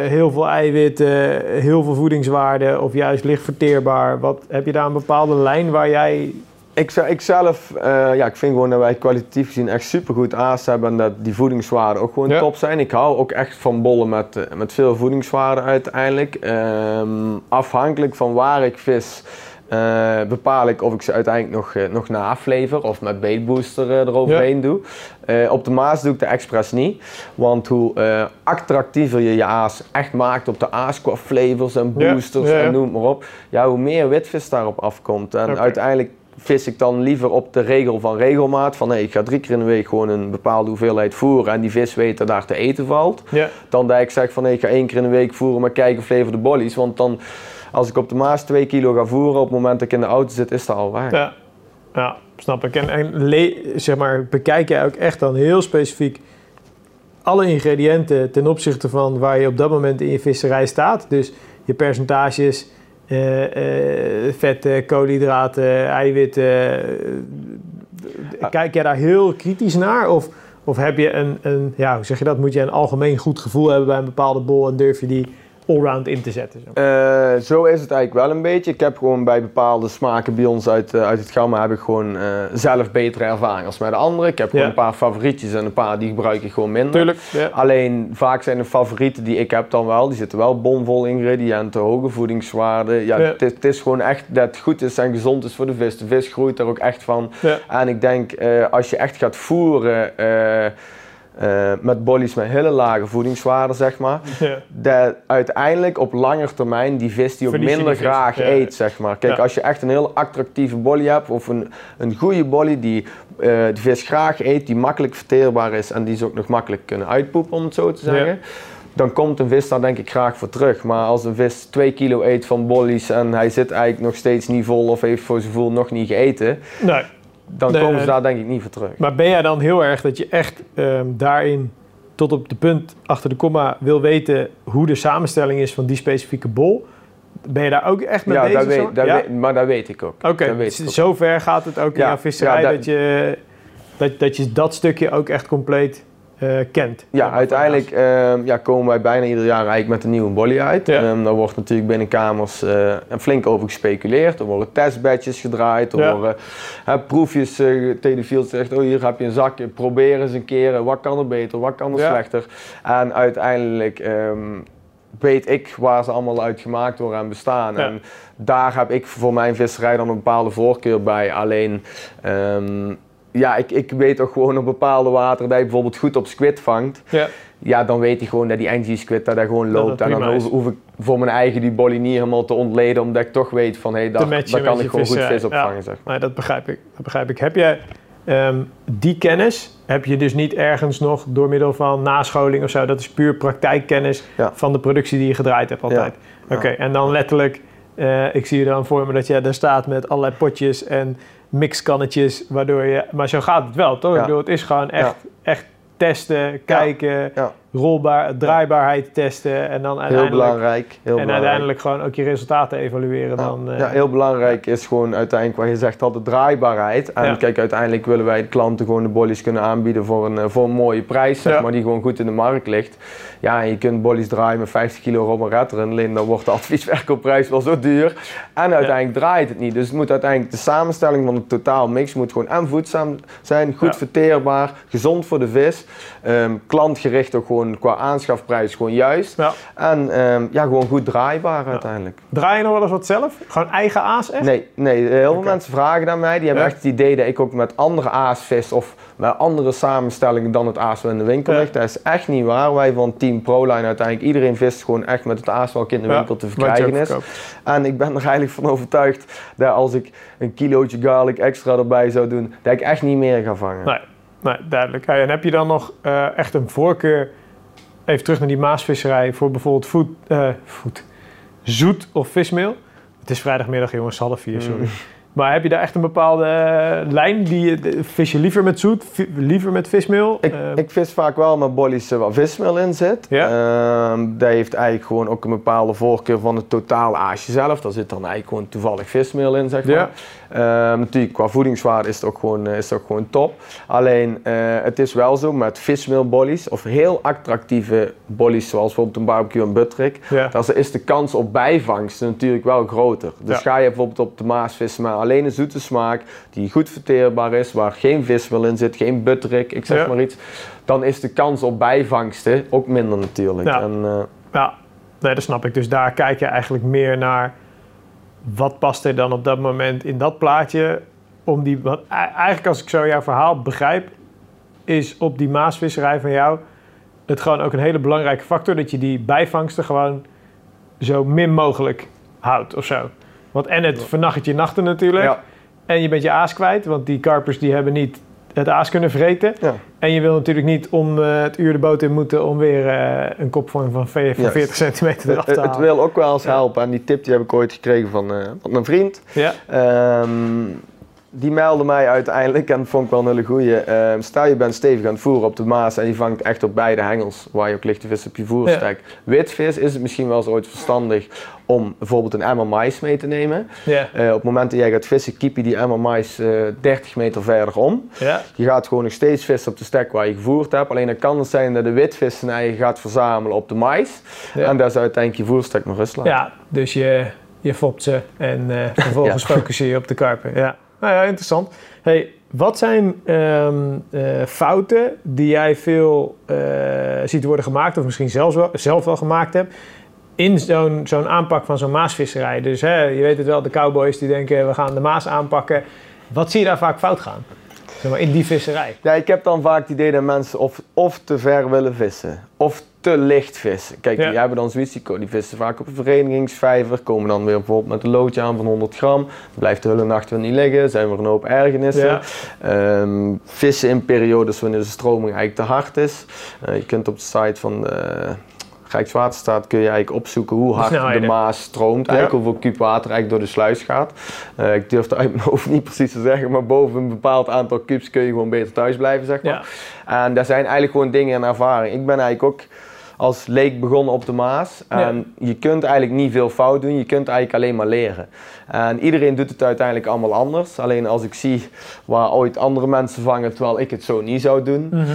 heel veel eiwitten, heel veel voedingswaarde of juist licht verteerbaar? Wat, heb je daar een bepaalde lijn waar jij... Ik, ze- ik zelf, eh, ja, ik vind gewoon dat wij kwalitatief gezien echt supergoed aas hebben en dat die voedingswaarden ook gewoon Ja. top zijn. Ik hou ook echt van bollen met, eh, met veel voedingswaarden uiteindelijk. Ehm, afhankelijk van waar ik vis, eh, bepaal ik of ik ze uiteindelijk nog, nog naflever of met baitbooster eh, eroverheen doe. Eh, op de Maas doe ik de expres niet, want hoe attractiever je je aas echt maakt op de aas qua flavors en Ja, boosters ja, ja. en noem maar op, ja, hoe meer witvis daarop afkomt. En uiteindelijk vis ik dan liever op de regel van regelmaat. Van nee, ik ga drie keer in de week gewoon een bepaalde hoeveelheid voeren en die vis weet dat daar te eten valt. Ja, Dan dat ik zeg van nee, ik ga één keer in de week voeren, maar kijken of flavor de bollies. Want dan, als ik op de Maas 2 kilo ga voeren, op het moment dat ik in de auto zit, is dat al weg. Ja, ja snap ik. En, en zeg maar, bekijk jij ook echt dan heel specifiek alle ingrediënten ten opzichte van waar je op dat moment in je visserij staat. Dus je percentages, vetten, koolhydraten, eiwitten. eh, kijk jij daar heel kritisch naar? Of, of heb je een, een, ja, hoe zeg je dat? Moet je een algemeen goed gevoel hebben bij een bepaalde bol en durf je die allround in te zetten. Zo. Eh, zo is het eigenlijk wel een beetje. Ik heb gewoon bij bepaalde smaken bij ons uit, eh, uit het gamma heb ik gewoon eh, zelf betere ervaring als bij de andere. Ik heb gewoon Ja. een paar favorietjes en een paar die gebruik ik gewoon minder. Tuurlijk. Ja. Alleen vaak zijn de favorieten die ik heb dan wel, die zitten wel bomvol ingrediënten, hoge voedingswaarden. Ja. Het, is, gewoon echt dat het goed is en gezond is voor de vis. De vis groeit er ook echt van. En ik denk als je echt gaat voeren eh, met bollies met hele lage voedingswaarden, zeg maar, Ja. dat uiteindelijk op langer termijn die vis die ook Verlies minder die graag ja. eet, zeg maar. Kijk, Ja. als je echt een heel attractieve bolly hebt of een, een goede bolly die eh, de vis graag eet, die makkelijk verteerbaar is en die ze ook nog makkelijk kunnen uitpoepen, om het zo te zeggen. Dan komt een vis daar denk ik graag voor terug. Maar als een vis 2 kilo eet van bollies en hij zit eigenlijk nog steeds niet vol of heeft voor zijn gevoel nog niet gegeten, Nee. Dan Nee, komen ze daar denk ik niet voor terug. Maar ben jij dan heel erg dat je echt ehm, daarin tot op de punt achter de komma wil weten hoe de samenstelling is van die specifieke bol? Ben je daar ook echt mee ja, bezig? weet, Ja? weet- maar dat weet ik ook. Oké, ik ook. zover gaat het ook in jouw visserij dat- je, dat, dat je dat stukje ook echt compleet eh, kent. Ja, uiteindelijk ehm, ja, komen wij bijna ieder jaar eigenlijk met een nieuwe bolly uit. Ja. Ehm, daar wordt natuurlijk binnen kamers eh, flink over gespeculeerd. Er worden testbadges gedraaid, er Ja. worden proefjes uh, Telefield zegt, oh hier heb je een zakje, probeer eens een keer, eh, wat kan er beter, wat kan er Ja. slechter. En uiteindelijk ehm, weet ik waar ze allemaal uit gemaakt worden en bestaan. Ja. En daar heb ik voor mijn visserij dan een bepaalde voorkeur bij. Alleen, ja, ik, ik weet ook gewoon op bepaalde water dat je bijvoorbeeld goed op squid vangt. Ja, Ja, dan weet hij gewoon dat die NG squid dat, dat gewoon loopt. en dan hoef, ik voor mijn eigen die bolly niet helemaal te ontleden, omdat ik toch weet van hé, hey, daar, daar kan je ik gewoon goed vis opvangen. Ja. Zeg maar. nee, dat begrijp ik. Dat begrijp ik. Heb jij ehm, die kennis, heb je dus niet ergens nog door middel van nascholing of zo, dat is puur praktijkkennis Ja. van de productie die je gedraaid hebt altijd. Ja. Oké, en dan letterlijk, eh, ik zie je dan voor me dat jij daar staat met allerlei potjes en mixkannetjes, waardoor je, maar zo gaat het wel, toch? Ja. Ik bedoel, het is gewoon echt, echt testen, kijken, rolbaar, draaibaarheid testen en dan Heel uiteindelijk, belangrijk. Heel en belangrijk. uiteindelijk gewoon ook je resultaten evalueren Ja. dan. eh, ja, heel belangrijk is gewoon uiteindelijk wat je zegt al de draaibaarheid. En Ja. kijk, uiteindelijk willen wij de klanten gewoon de bollies kunnen aanbieden voor een, eh, voor een mooie prijs, zeg Ja. maar, die gewoon goed in de markt ligt. Ja, en je kunt bollies draaien met 50 kilo erin, alleen dan wordt de adviesverkoopprijs wel zo duur. En uiteindelijk draait het niet. Dus het moet uiteindelijk de samenstelling van de totaal mix moet gewoon en voedzaam zijn, goed Ja. verteerbaar, gezond voor de vis, ehm, klantgericht ook gewoon qua aanschafprijs gewoon juist. ja. En ehm, ja, gewoon goed draaibaar uiteindelijk. Draai je nog wel eens wat zelf? Gewoon eigen aas echt? Nee, nee, heel veel mensen vragen naar mij. Die hebben echt het idee dat ik ook met andere aas vis of met andere samenstellingen dan het aas wat in de winkel ligt. Dat is echt niet waar. Wij van Team Proline uiteindelijk, iedereen vist gewoon echt met het aas welke in de Ja, winkel te verkrijgen is. verkoopt. En ik ben er eigenlijk van overtuigd dat als ik een kilootje garlic extra erbij zou doen, dat ik echt niet meer ga vangen. Nee, nee, duidelijk. En heb je dan nog eh, echt een voorkeur, even terug naar die maasvisserij, voor bijvoorbeeld voet, eh, voet, zoet of vismeel? Het is vrijdagmiddag jongens, half vier, sorry. Mm. Maar heb je daar echt een bepaalde eh, lijn? Die, vis je liever met zoet, liever met vismeel? Ik, Eh, ik vis vaak wel met bollies waar vismeel in zit. Ja. Ehm, dat heeft eigenlijk gewoon ook een bepaalde voorkeur van het totaal aasje zelf. Daar zit dan eigenlijk gewoon toevallig vismeel in, zeg maar. Ja. Ehm, natuurlijk, qua voedingswaarde is het ook gewoon, eh, is het ook gewoon top. Alleen, eh, het is wel zo met vismeelbollies, of heel attractieve bollies, zoals bijvoorbeeld een barbecue en buttrick, ja. dan is de kans op bijvangsten natuurlijk wel groter. Dus Ja. ga je bijvoorbeeld op de Maas vissen met alleen een zoete smaak, die goed verteerbaar is, waar geen vismeel in zit, geen butterik, ik zeg Ja. maar iets, dan is de kans op bijvangsten ook minder natuurlijk. Ja. En, eh, Ja, nee, dat snap ik. Dus daar kijk je eigenlijk meer naar wat past er dan op dat moment in dat plaatje. Om die, want e- eigenlijk als ik zo jouw verhaal begrijp, is op die maasvisserij van jou het gewoon ook een hele belangrijke factor dat je die bijvangsten gewoon zo min mogelijk houdt of zo. Want en het vernacht je nachten natuurlijk. ja, En je bent je aas kwijt, want die karpers die hebben niet het aas kunnen vreten. ja. En je wil natuurlijk niet om eh, het uur de boot in moeten om weer eh, een kopvorm van, ve- van Juist. 40 centimeter eraf Het, te het halen. wil ook wel eens Ja. helpen. En die tip die heb ik ooit gekregen van, eh, van een vriend. Ja, Ehm, die meldde mij uiteindelijk, en vond ik wel een hele goeie. eh, stel je bent stevig aan het voeren op de Maas en je vangt echt op beide hengels, waar je ook lichte vis op je voerstek. Witvis is het misschien wel eens ooit verstandig om bijvoorbeeld een emmer mais mee te nemen. Ja. Eh, op het moment dat jij gaat vissen, kiep je die emmer mais eh, 30 meter verder om. Ja. Je gaat gewoon nog steeds vissen op de stek waar je gevoerd hebt. Alleen dan kan het zijn dat de witvis zijn eigen gaat verzamelen op de mais. Ja. En daar is uiteindelijk je voerstek nog rust laten. Ja, dus je, je fopt ze en eh, vervolgens focus je op de karpen. Ja. Nou ja, interessant. Hey, wat zijn ehm, eh, fouten die jij veel eh, ziet worden gemaakt, of misschien zelfs wel, zelf wel gemaakt hebt, in zo'n zo'n aanpak van zo'n maasvisserij? Dus hè, je weet het wel, de cowboys die denken we gaan de maas aanpakken. Wat zie je daar vaak fout gaan? Zeg maar, in die visserij. Ja, ik heb dan vaak het idee dat mensen of, of te ver willen vissen, of te licht vissen. Kijk, Ja. die hebben dan zoiets, die, vissen vaak op een verenigingsvijver, komen dan weer bijvoorbeeld met een loodje aan van 100 gram. Blijft de hele nacht weer niet liggen, zijn er een hoop ergernissen. Ja. Ehm, vissen in periodes wanneer de stroming eigenlijk te hard is. Eh, je kunt op de site van de Rijkswaterstaat kun je eigenlijk opzoeken hoe hard de. Maas stroomt. Eigenlijk hoeveel kuub water eigenlijk door de sluis gaat. Eh, ik durf het uit mijn hoofd niet precies te zeggen, maar boven een bepaald aantal kubus kun je gewoon beter thuis blijven, zeg maar. Ja. En daar zijn eigenlijk gewoon dingen in ervaring. Ik ben eigenlijk ook als leek begonnen op de Maas. En je kunt eigenlijk niet veel fout doen, je kunt eigenlijk alleen maar leren. En iedereen doet het uiteindelijk allemaal anders. Alleen als ik zie waar ooit andere mensen vangen terwijl ik het zo niet zou doen. Mhm.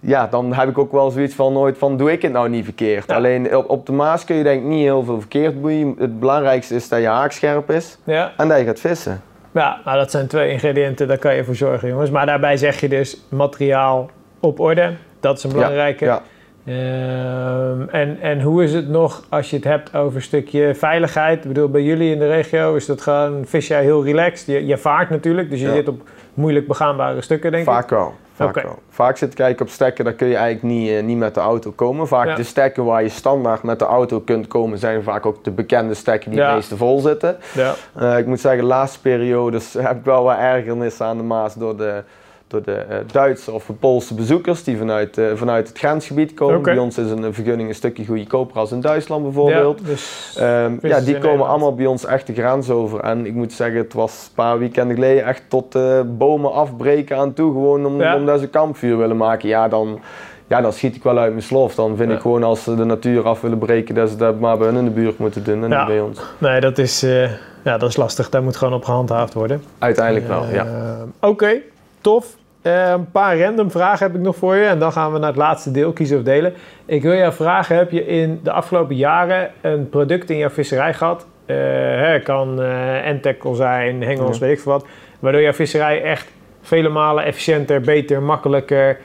Ja, dan heb ik ook wel zoiets van nooit van doe ik het nou niet verkeerd. Ja. Alleen op, op de Maas kun je denk ik niet heel veel verkeerd doen. Het belangrijkste is dat je haak scherp is Ja. en dat je gaat vissen. Ja, nou, dat zijn twee ingrediënten, daar kan je voor zorgen, jongens. Maar daarbij zeg je dus materiaal op orde. Dat is een belangrijke. Ja. Ehm, en, en hoe is het nog als je het hebt over een stukje veiligheid? Ik bedoel, bij jullie in de regio is dat gewoon, vis jij heel relaxed. Je, je vaart natuurlijk, dus je Ja. zit op moeilijk begaanbare stukken, denk ik. Vaak wel. Vaak, wel. Vaak zit eigenlijk op stekken, daar kun je eigenlijk niet, eh, niet met de auto komen. Vaak Ja. de stekken waar je standaard met de auto kunt komen, zijn vaak ook de bekende stekken die Ja. het meeste vol zitten. Ja. Eh, ik moet zeggen, de laatste periodes heb ik wel wat ergernissen aan de Maas door de, door de eh, Duitse of Poolse bezoekers die vanuit, eh, vanuit het grensgebied komen. Bij ons is een vergunning een stukje goedkoper als in Duitsland bijvoorbeeld. Ja, dus, Ehm, ja, die komen allemaal bij ons echt de grens over. En ik moet zeggen, het was een paar weekenden geleden echt tot eh, bomen afbreken aan toe. Gewoon om, Ja. omdat ze kampvuur willen maken. Ja, dan, ja, dan schiet ik wel uit mijn slof. Dan vind Ja. ik gewoon als ze de natuur af willen breken, dat ze dat maar bij hun in de buurt moeten doen en Ja. niet bij ons. nee, dat is, eh, ja, dat is lastig. Daar moet gewoon op gehandhaafd worden. Uiteindelijk wel, ja. Oké, tof. Eh, een paar random vragen heb ik nog voor je. En dan gaan we naar het laatste deel, kiezen of delen. Ik wil jou vragen, heb je in de afgelopen jaren een product in jouw visserij gehad? Eh, hè, kan Entekel zijn, hengels, Ja. weet ik veel wat. Waardoor jouw visserij echt vele malen efficiënter, beter, makkelijker,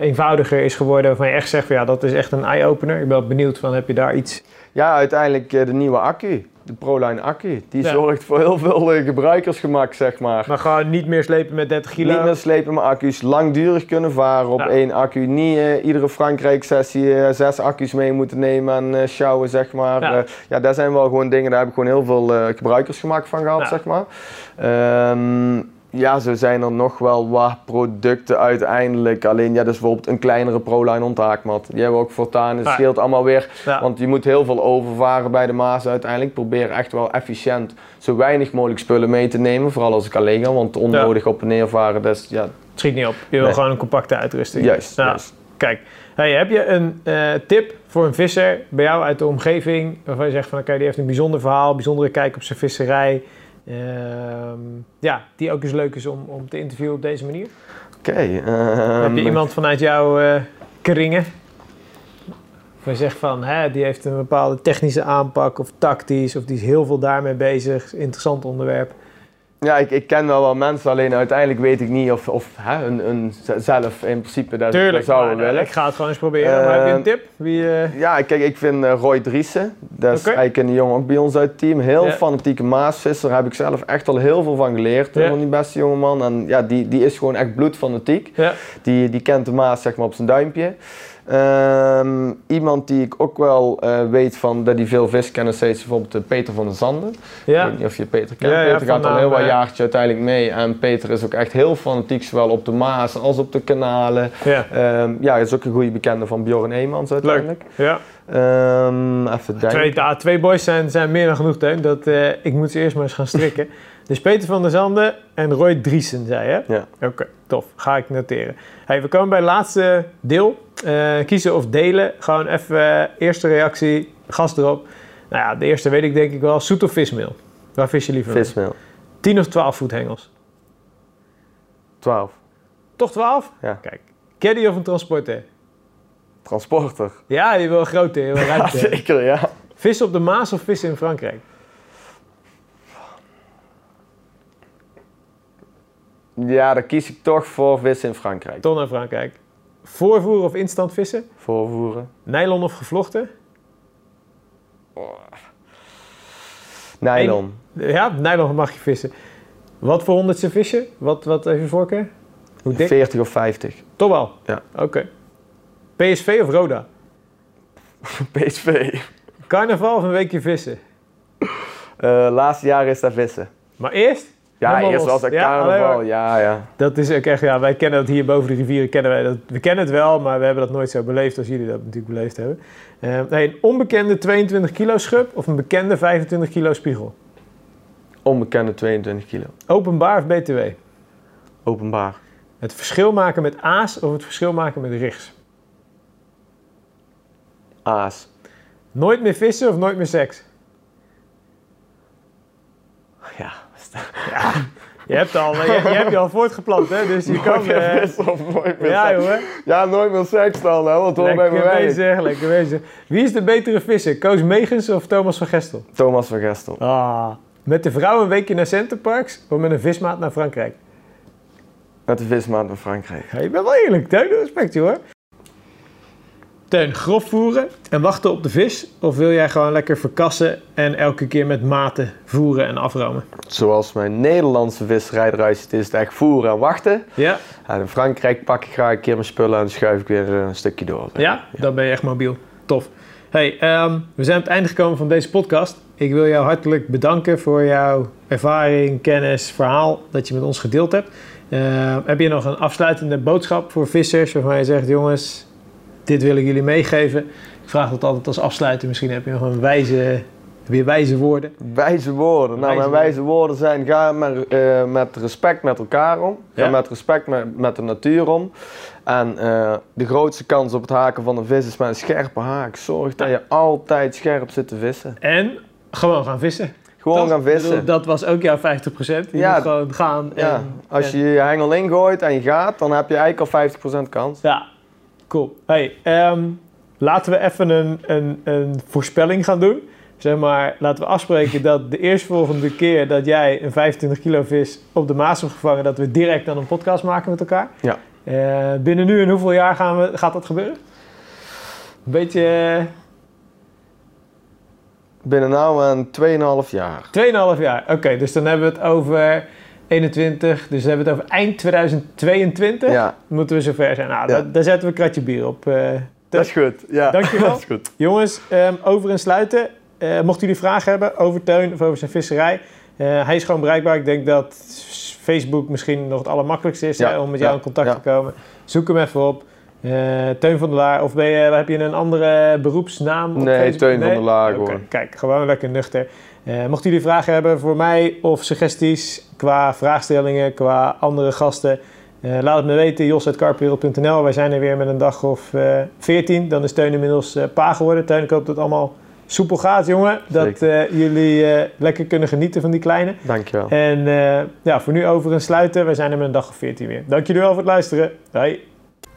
eenvoudiger is geworden. Waarvan je echt zegt, van, ja, dat is echt een eye-opener. Ik ben benieuwd van, heb je daar iets... Ja, uiteindelijk eh, de nieuwe accu. De ProLine accu. Die Ja. zorgt voor heel veel eh, gebruikersgemak, zeg maar. Maar gewoon niet meer slepen met 30 kilo. Niet meer slepen met accu's, langdurig kunnen varen op Ja. één accu. Niet eh, iedere Frankrijk-sessie zes accu's mee moeten nemen en eh sjouwen, zeg maar. Ja. Ja. daar zijn wel gewoon dingen, daar heb ik gewoon heel veel gebruikersgemak van gehad, zeg maar. Ehm, ja, zo zijn er nog wel wat producten uiteindelijk. Alleen, ja, dus bijvoorbeeld een kleinere ProLine onthaakmat. Die hebben we ook voortaan. Het scheelt allemaal weer Ja. want je moet heel veel overvaren bij de Maas uiteindelijk. Probeer echt wel efficiënt zo weinig mogelijk spullen mee te nemen. Vooral als ik alleen ga, want onnodig op en neer varen, dat is ja, Het schiet niet op. Je wil Nee. gewoon een compacte uitrusting. juist. Ja. juist. Kijk, hey, heb je een eh, tip voor een visser bij jou uit de omgeving... waarvan je zegt van oké, die heeft een bijzonder verhaal, bijzondere kijk op zijn visserij... Ehm, ja, die ook eens leuk is om, om te interviewen op deze manier. Oké. heb ehm, je iemand vanuit jouw eh, kringen? Of je zegt van, hè, die heeft een bepaalde technische aanpak of tactisch... of die is heel veel daarmee bezig, interessant onderwerp. Ja, ik, ik ken wel wel mensen, alleen uiteindelijk weet ik niet of, of hè, een, een zelf in principe dat, dat zouden eh, willen. ik ga het gewoon eens proberen. maar heb je een Ehm, tip? Wie, eh, Ja, kijk, ik vind eh, Roy Driessen, dat is eigenlijk een jongen ook bij ons uit het team. Heel Ja. fanatieke maasvisser, daar heb ik zelf echt al heel veel van geleerd, Ja. van die beste jongeman. En ja, die, die is gewoon echt bloedfanatiek. ja. Die, die kent de Maas zeg maar op zijn duimpje. Ehm, iemand die ik ook wel eh, weet van dat hij veel vis kent, is steeds bijvoorbeeld eh, Peter van der Zanden. Ik ja. weet niet of je Peter kent. Ja, ja, Peter gaat al heel naam, wat eh. jaartjes uiteindelijk mee. En Peter is ook echt heel fanatiek, zowel op de Maas als op de kanalen. ja. Ehm, ja, is ook een goede bekende van Bjorn Eemans uiteindelijk. ja. Ehm, even denken. Twee, ah, twee boys zijn, zijn meer dan genoeg, Teun. Dat, eh, ik moet ze eerst maar eens gaan strikken. Dus Peter van der Zanden en Roy Driesen, zei je? Ja. Oké, tof. Ga ik noteren. Hey, we komen bij het laatste deel. Eh, kiezen of delen. Gewoon even eh, eerste reactie, gas erop. Nou ja, de eerste weet ik denk ik wel. Zoet of vismeel? Waar vis je liever? Vismeel. 10 of 12 voet hengels? 12. Toch 12? Ja. Kijk. Caddy of een transporter? Transporter. Ja, die wil grote, heel Ja, ruimte. zeker, ja. Vissen op de Maas of vissen in Frankrijk? Ja, dan kies ik toch voor vissen in Frankrijk. Toch naar Frankrijk. Voorvoeren of instant vissen? Voorvoeren. Nylon of gevlochten? Nylon. Ja, nylon mag je vissen. Wat voor honderdste visje? Wat, wat even voorkeur? Hoe dik? 40 of 50. Toch wel? Ja. Oké. PSV of Roda? PSV. Carnaval of een weekje vissen? Eh laatste jaar is daar vissen. Maar eerst? Ja, helemaal eerst was het carnaval. Ja, ja. Dat is ook echt, ja, wij kennen dat hier boven de rivieren, kennen wij dat. We kennen het wel, maar we hebben dat nooit zo beleefd als jullie dat natuurlijk beleefd hebben. Eh, nee, een onbekende 22 kilo schub of een bekende 25 kilo spiegel? Onbekende 22 kilo. Openbaar of BTW? Openbaar. Het verschil maken met aas of het verschil maken met rigs? Aas. Nooit meer vissen of nooit meer seks? Ja. Je hebt, al, je, je hebt je al voortgeplant, hè? Dus je kan... Meer eh, of nooit meer ja, jongen. Ja, nooit meer seks dan, hè, want hoor bij werk. bezig, lekker bezig. Wie is de betere visser? Koos Megens of Thomas van Gestel? Thomas van Gestel. Ah. Met de vrouw een weekje naar Centerparks of met een vismaat naar Frankrijk? Met de vismaat van Frankrijk. Ja, je bent wel eerlijk, Teun. Respect, hoor. Teun, grof voeren en wachten op de vis? Of wil jij gewoon lekker verkassen en elke keer met maten voeren en afromen? Zoals mijn Nederlandse visserij eruit ziet, is het echt voeren en wachten. Ja? En in Frankrijk pak ik graag een keer mijn spullen en schuif ik weer eh, een stukje door. Ja? Dan ben je echt mobiel. Tof. Hey, ehm, we zijn aan het einde gekomen van deze podcast. Ik wil jou hartelijk bedanken voor jouw ervaring, kennis, verhaal dat je met ons gedeeld hebt. Ehm, heb je nog een afsluitende boodschap voor vissers waarvan je zegt, jongens, dit wil ik jullie meegeven. Ik vraag dat altijd als afsluiter. Misschien heb je nog een wijze, heb je wijze woorden. Wijze woorden. Nou, Wijze mijn wijze woorden zijn: ga met, eh, met respect met elkaar om. Ga Ja. met respect met, met de natuur om. En eh, de grootste kans op het haken van een vis is met een scherpe haak. Zorg dat je altijd scherp zit te vissen. En gewoon gaan vissen. Gewoon gaan bedoel, vissen. Dat was ook jouw 50%. Je Ja. moet gewoon gaan. En, Ja, als en- je je hengel ingooit en je gaat, dan heb je eigenlijk al 50% kans. Ja, cool. Hey, ehm, laten we even een, een, een voorspelling gaan doen. Zeg maar, laten we afspreken dat de eerstvolgende keer dat jij een 25 kilo vis op de Maas hebt gevangen, dat we direct dan een podcast maken met elkaar. Ja. Eh, binnen nu en hoeveel jaar gaan we, gaat dat gebeuren? Een beetje Binnen nou een 2,5 jaar. 2,5 jaar. Oké, dus dan hebben we het over 21, dus dan hebben we het over eind 2022. Ja, Moeten we zover zijn. Nou, Ja. daar, daar zetten we een kratje bier op. eh. dat is goed. Ja. Dankjewel. dat is goed. Jongens, ehm, over en sluiten. Eh, mochten jullie vragen hebben over Teun of over zijn visserij. eh, hij is gewoon bereikbaar. Ik denk dat Facebook misschien nog het allermakkelijkste is Ja, hè, om met jou in contact te komen. Zoek hem even op. Teun van der Laar. Of ben je, heb je een andere beroepsnaam Nee? Teun van der Laar. Kijk, gewoon lekker nuchter. Eh, mochten jullie vragen hebben voor mij of suggesties qua vraagstellingen, qua andere gasten... eh, laat het me weten, jos.carpwereld.nl. Wij zijn er weer met een dag of eh 14. Dan is Teun inmiddels pa geworden. Teun, ik hoop dat het allemaal soepel gaat, jongen. Dat jullie lekker kunnen genieten van die kleine. Dankjewel. En ja, voor nu over en sluiten. Wij zijn er met een dag of 14 weer. Dank jullie wel voor het luisteren. Hoi.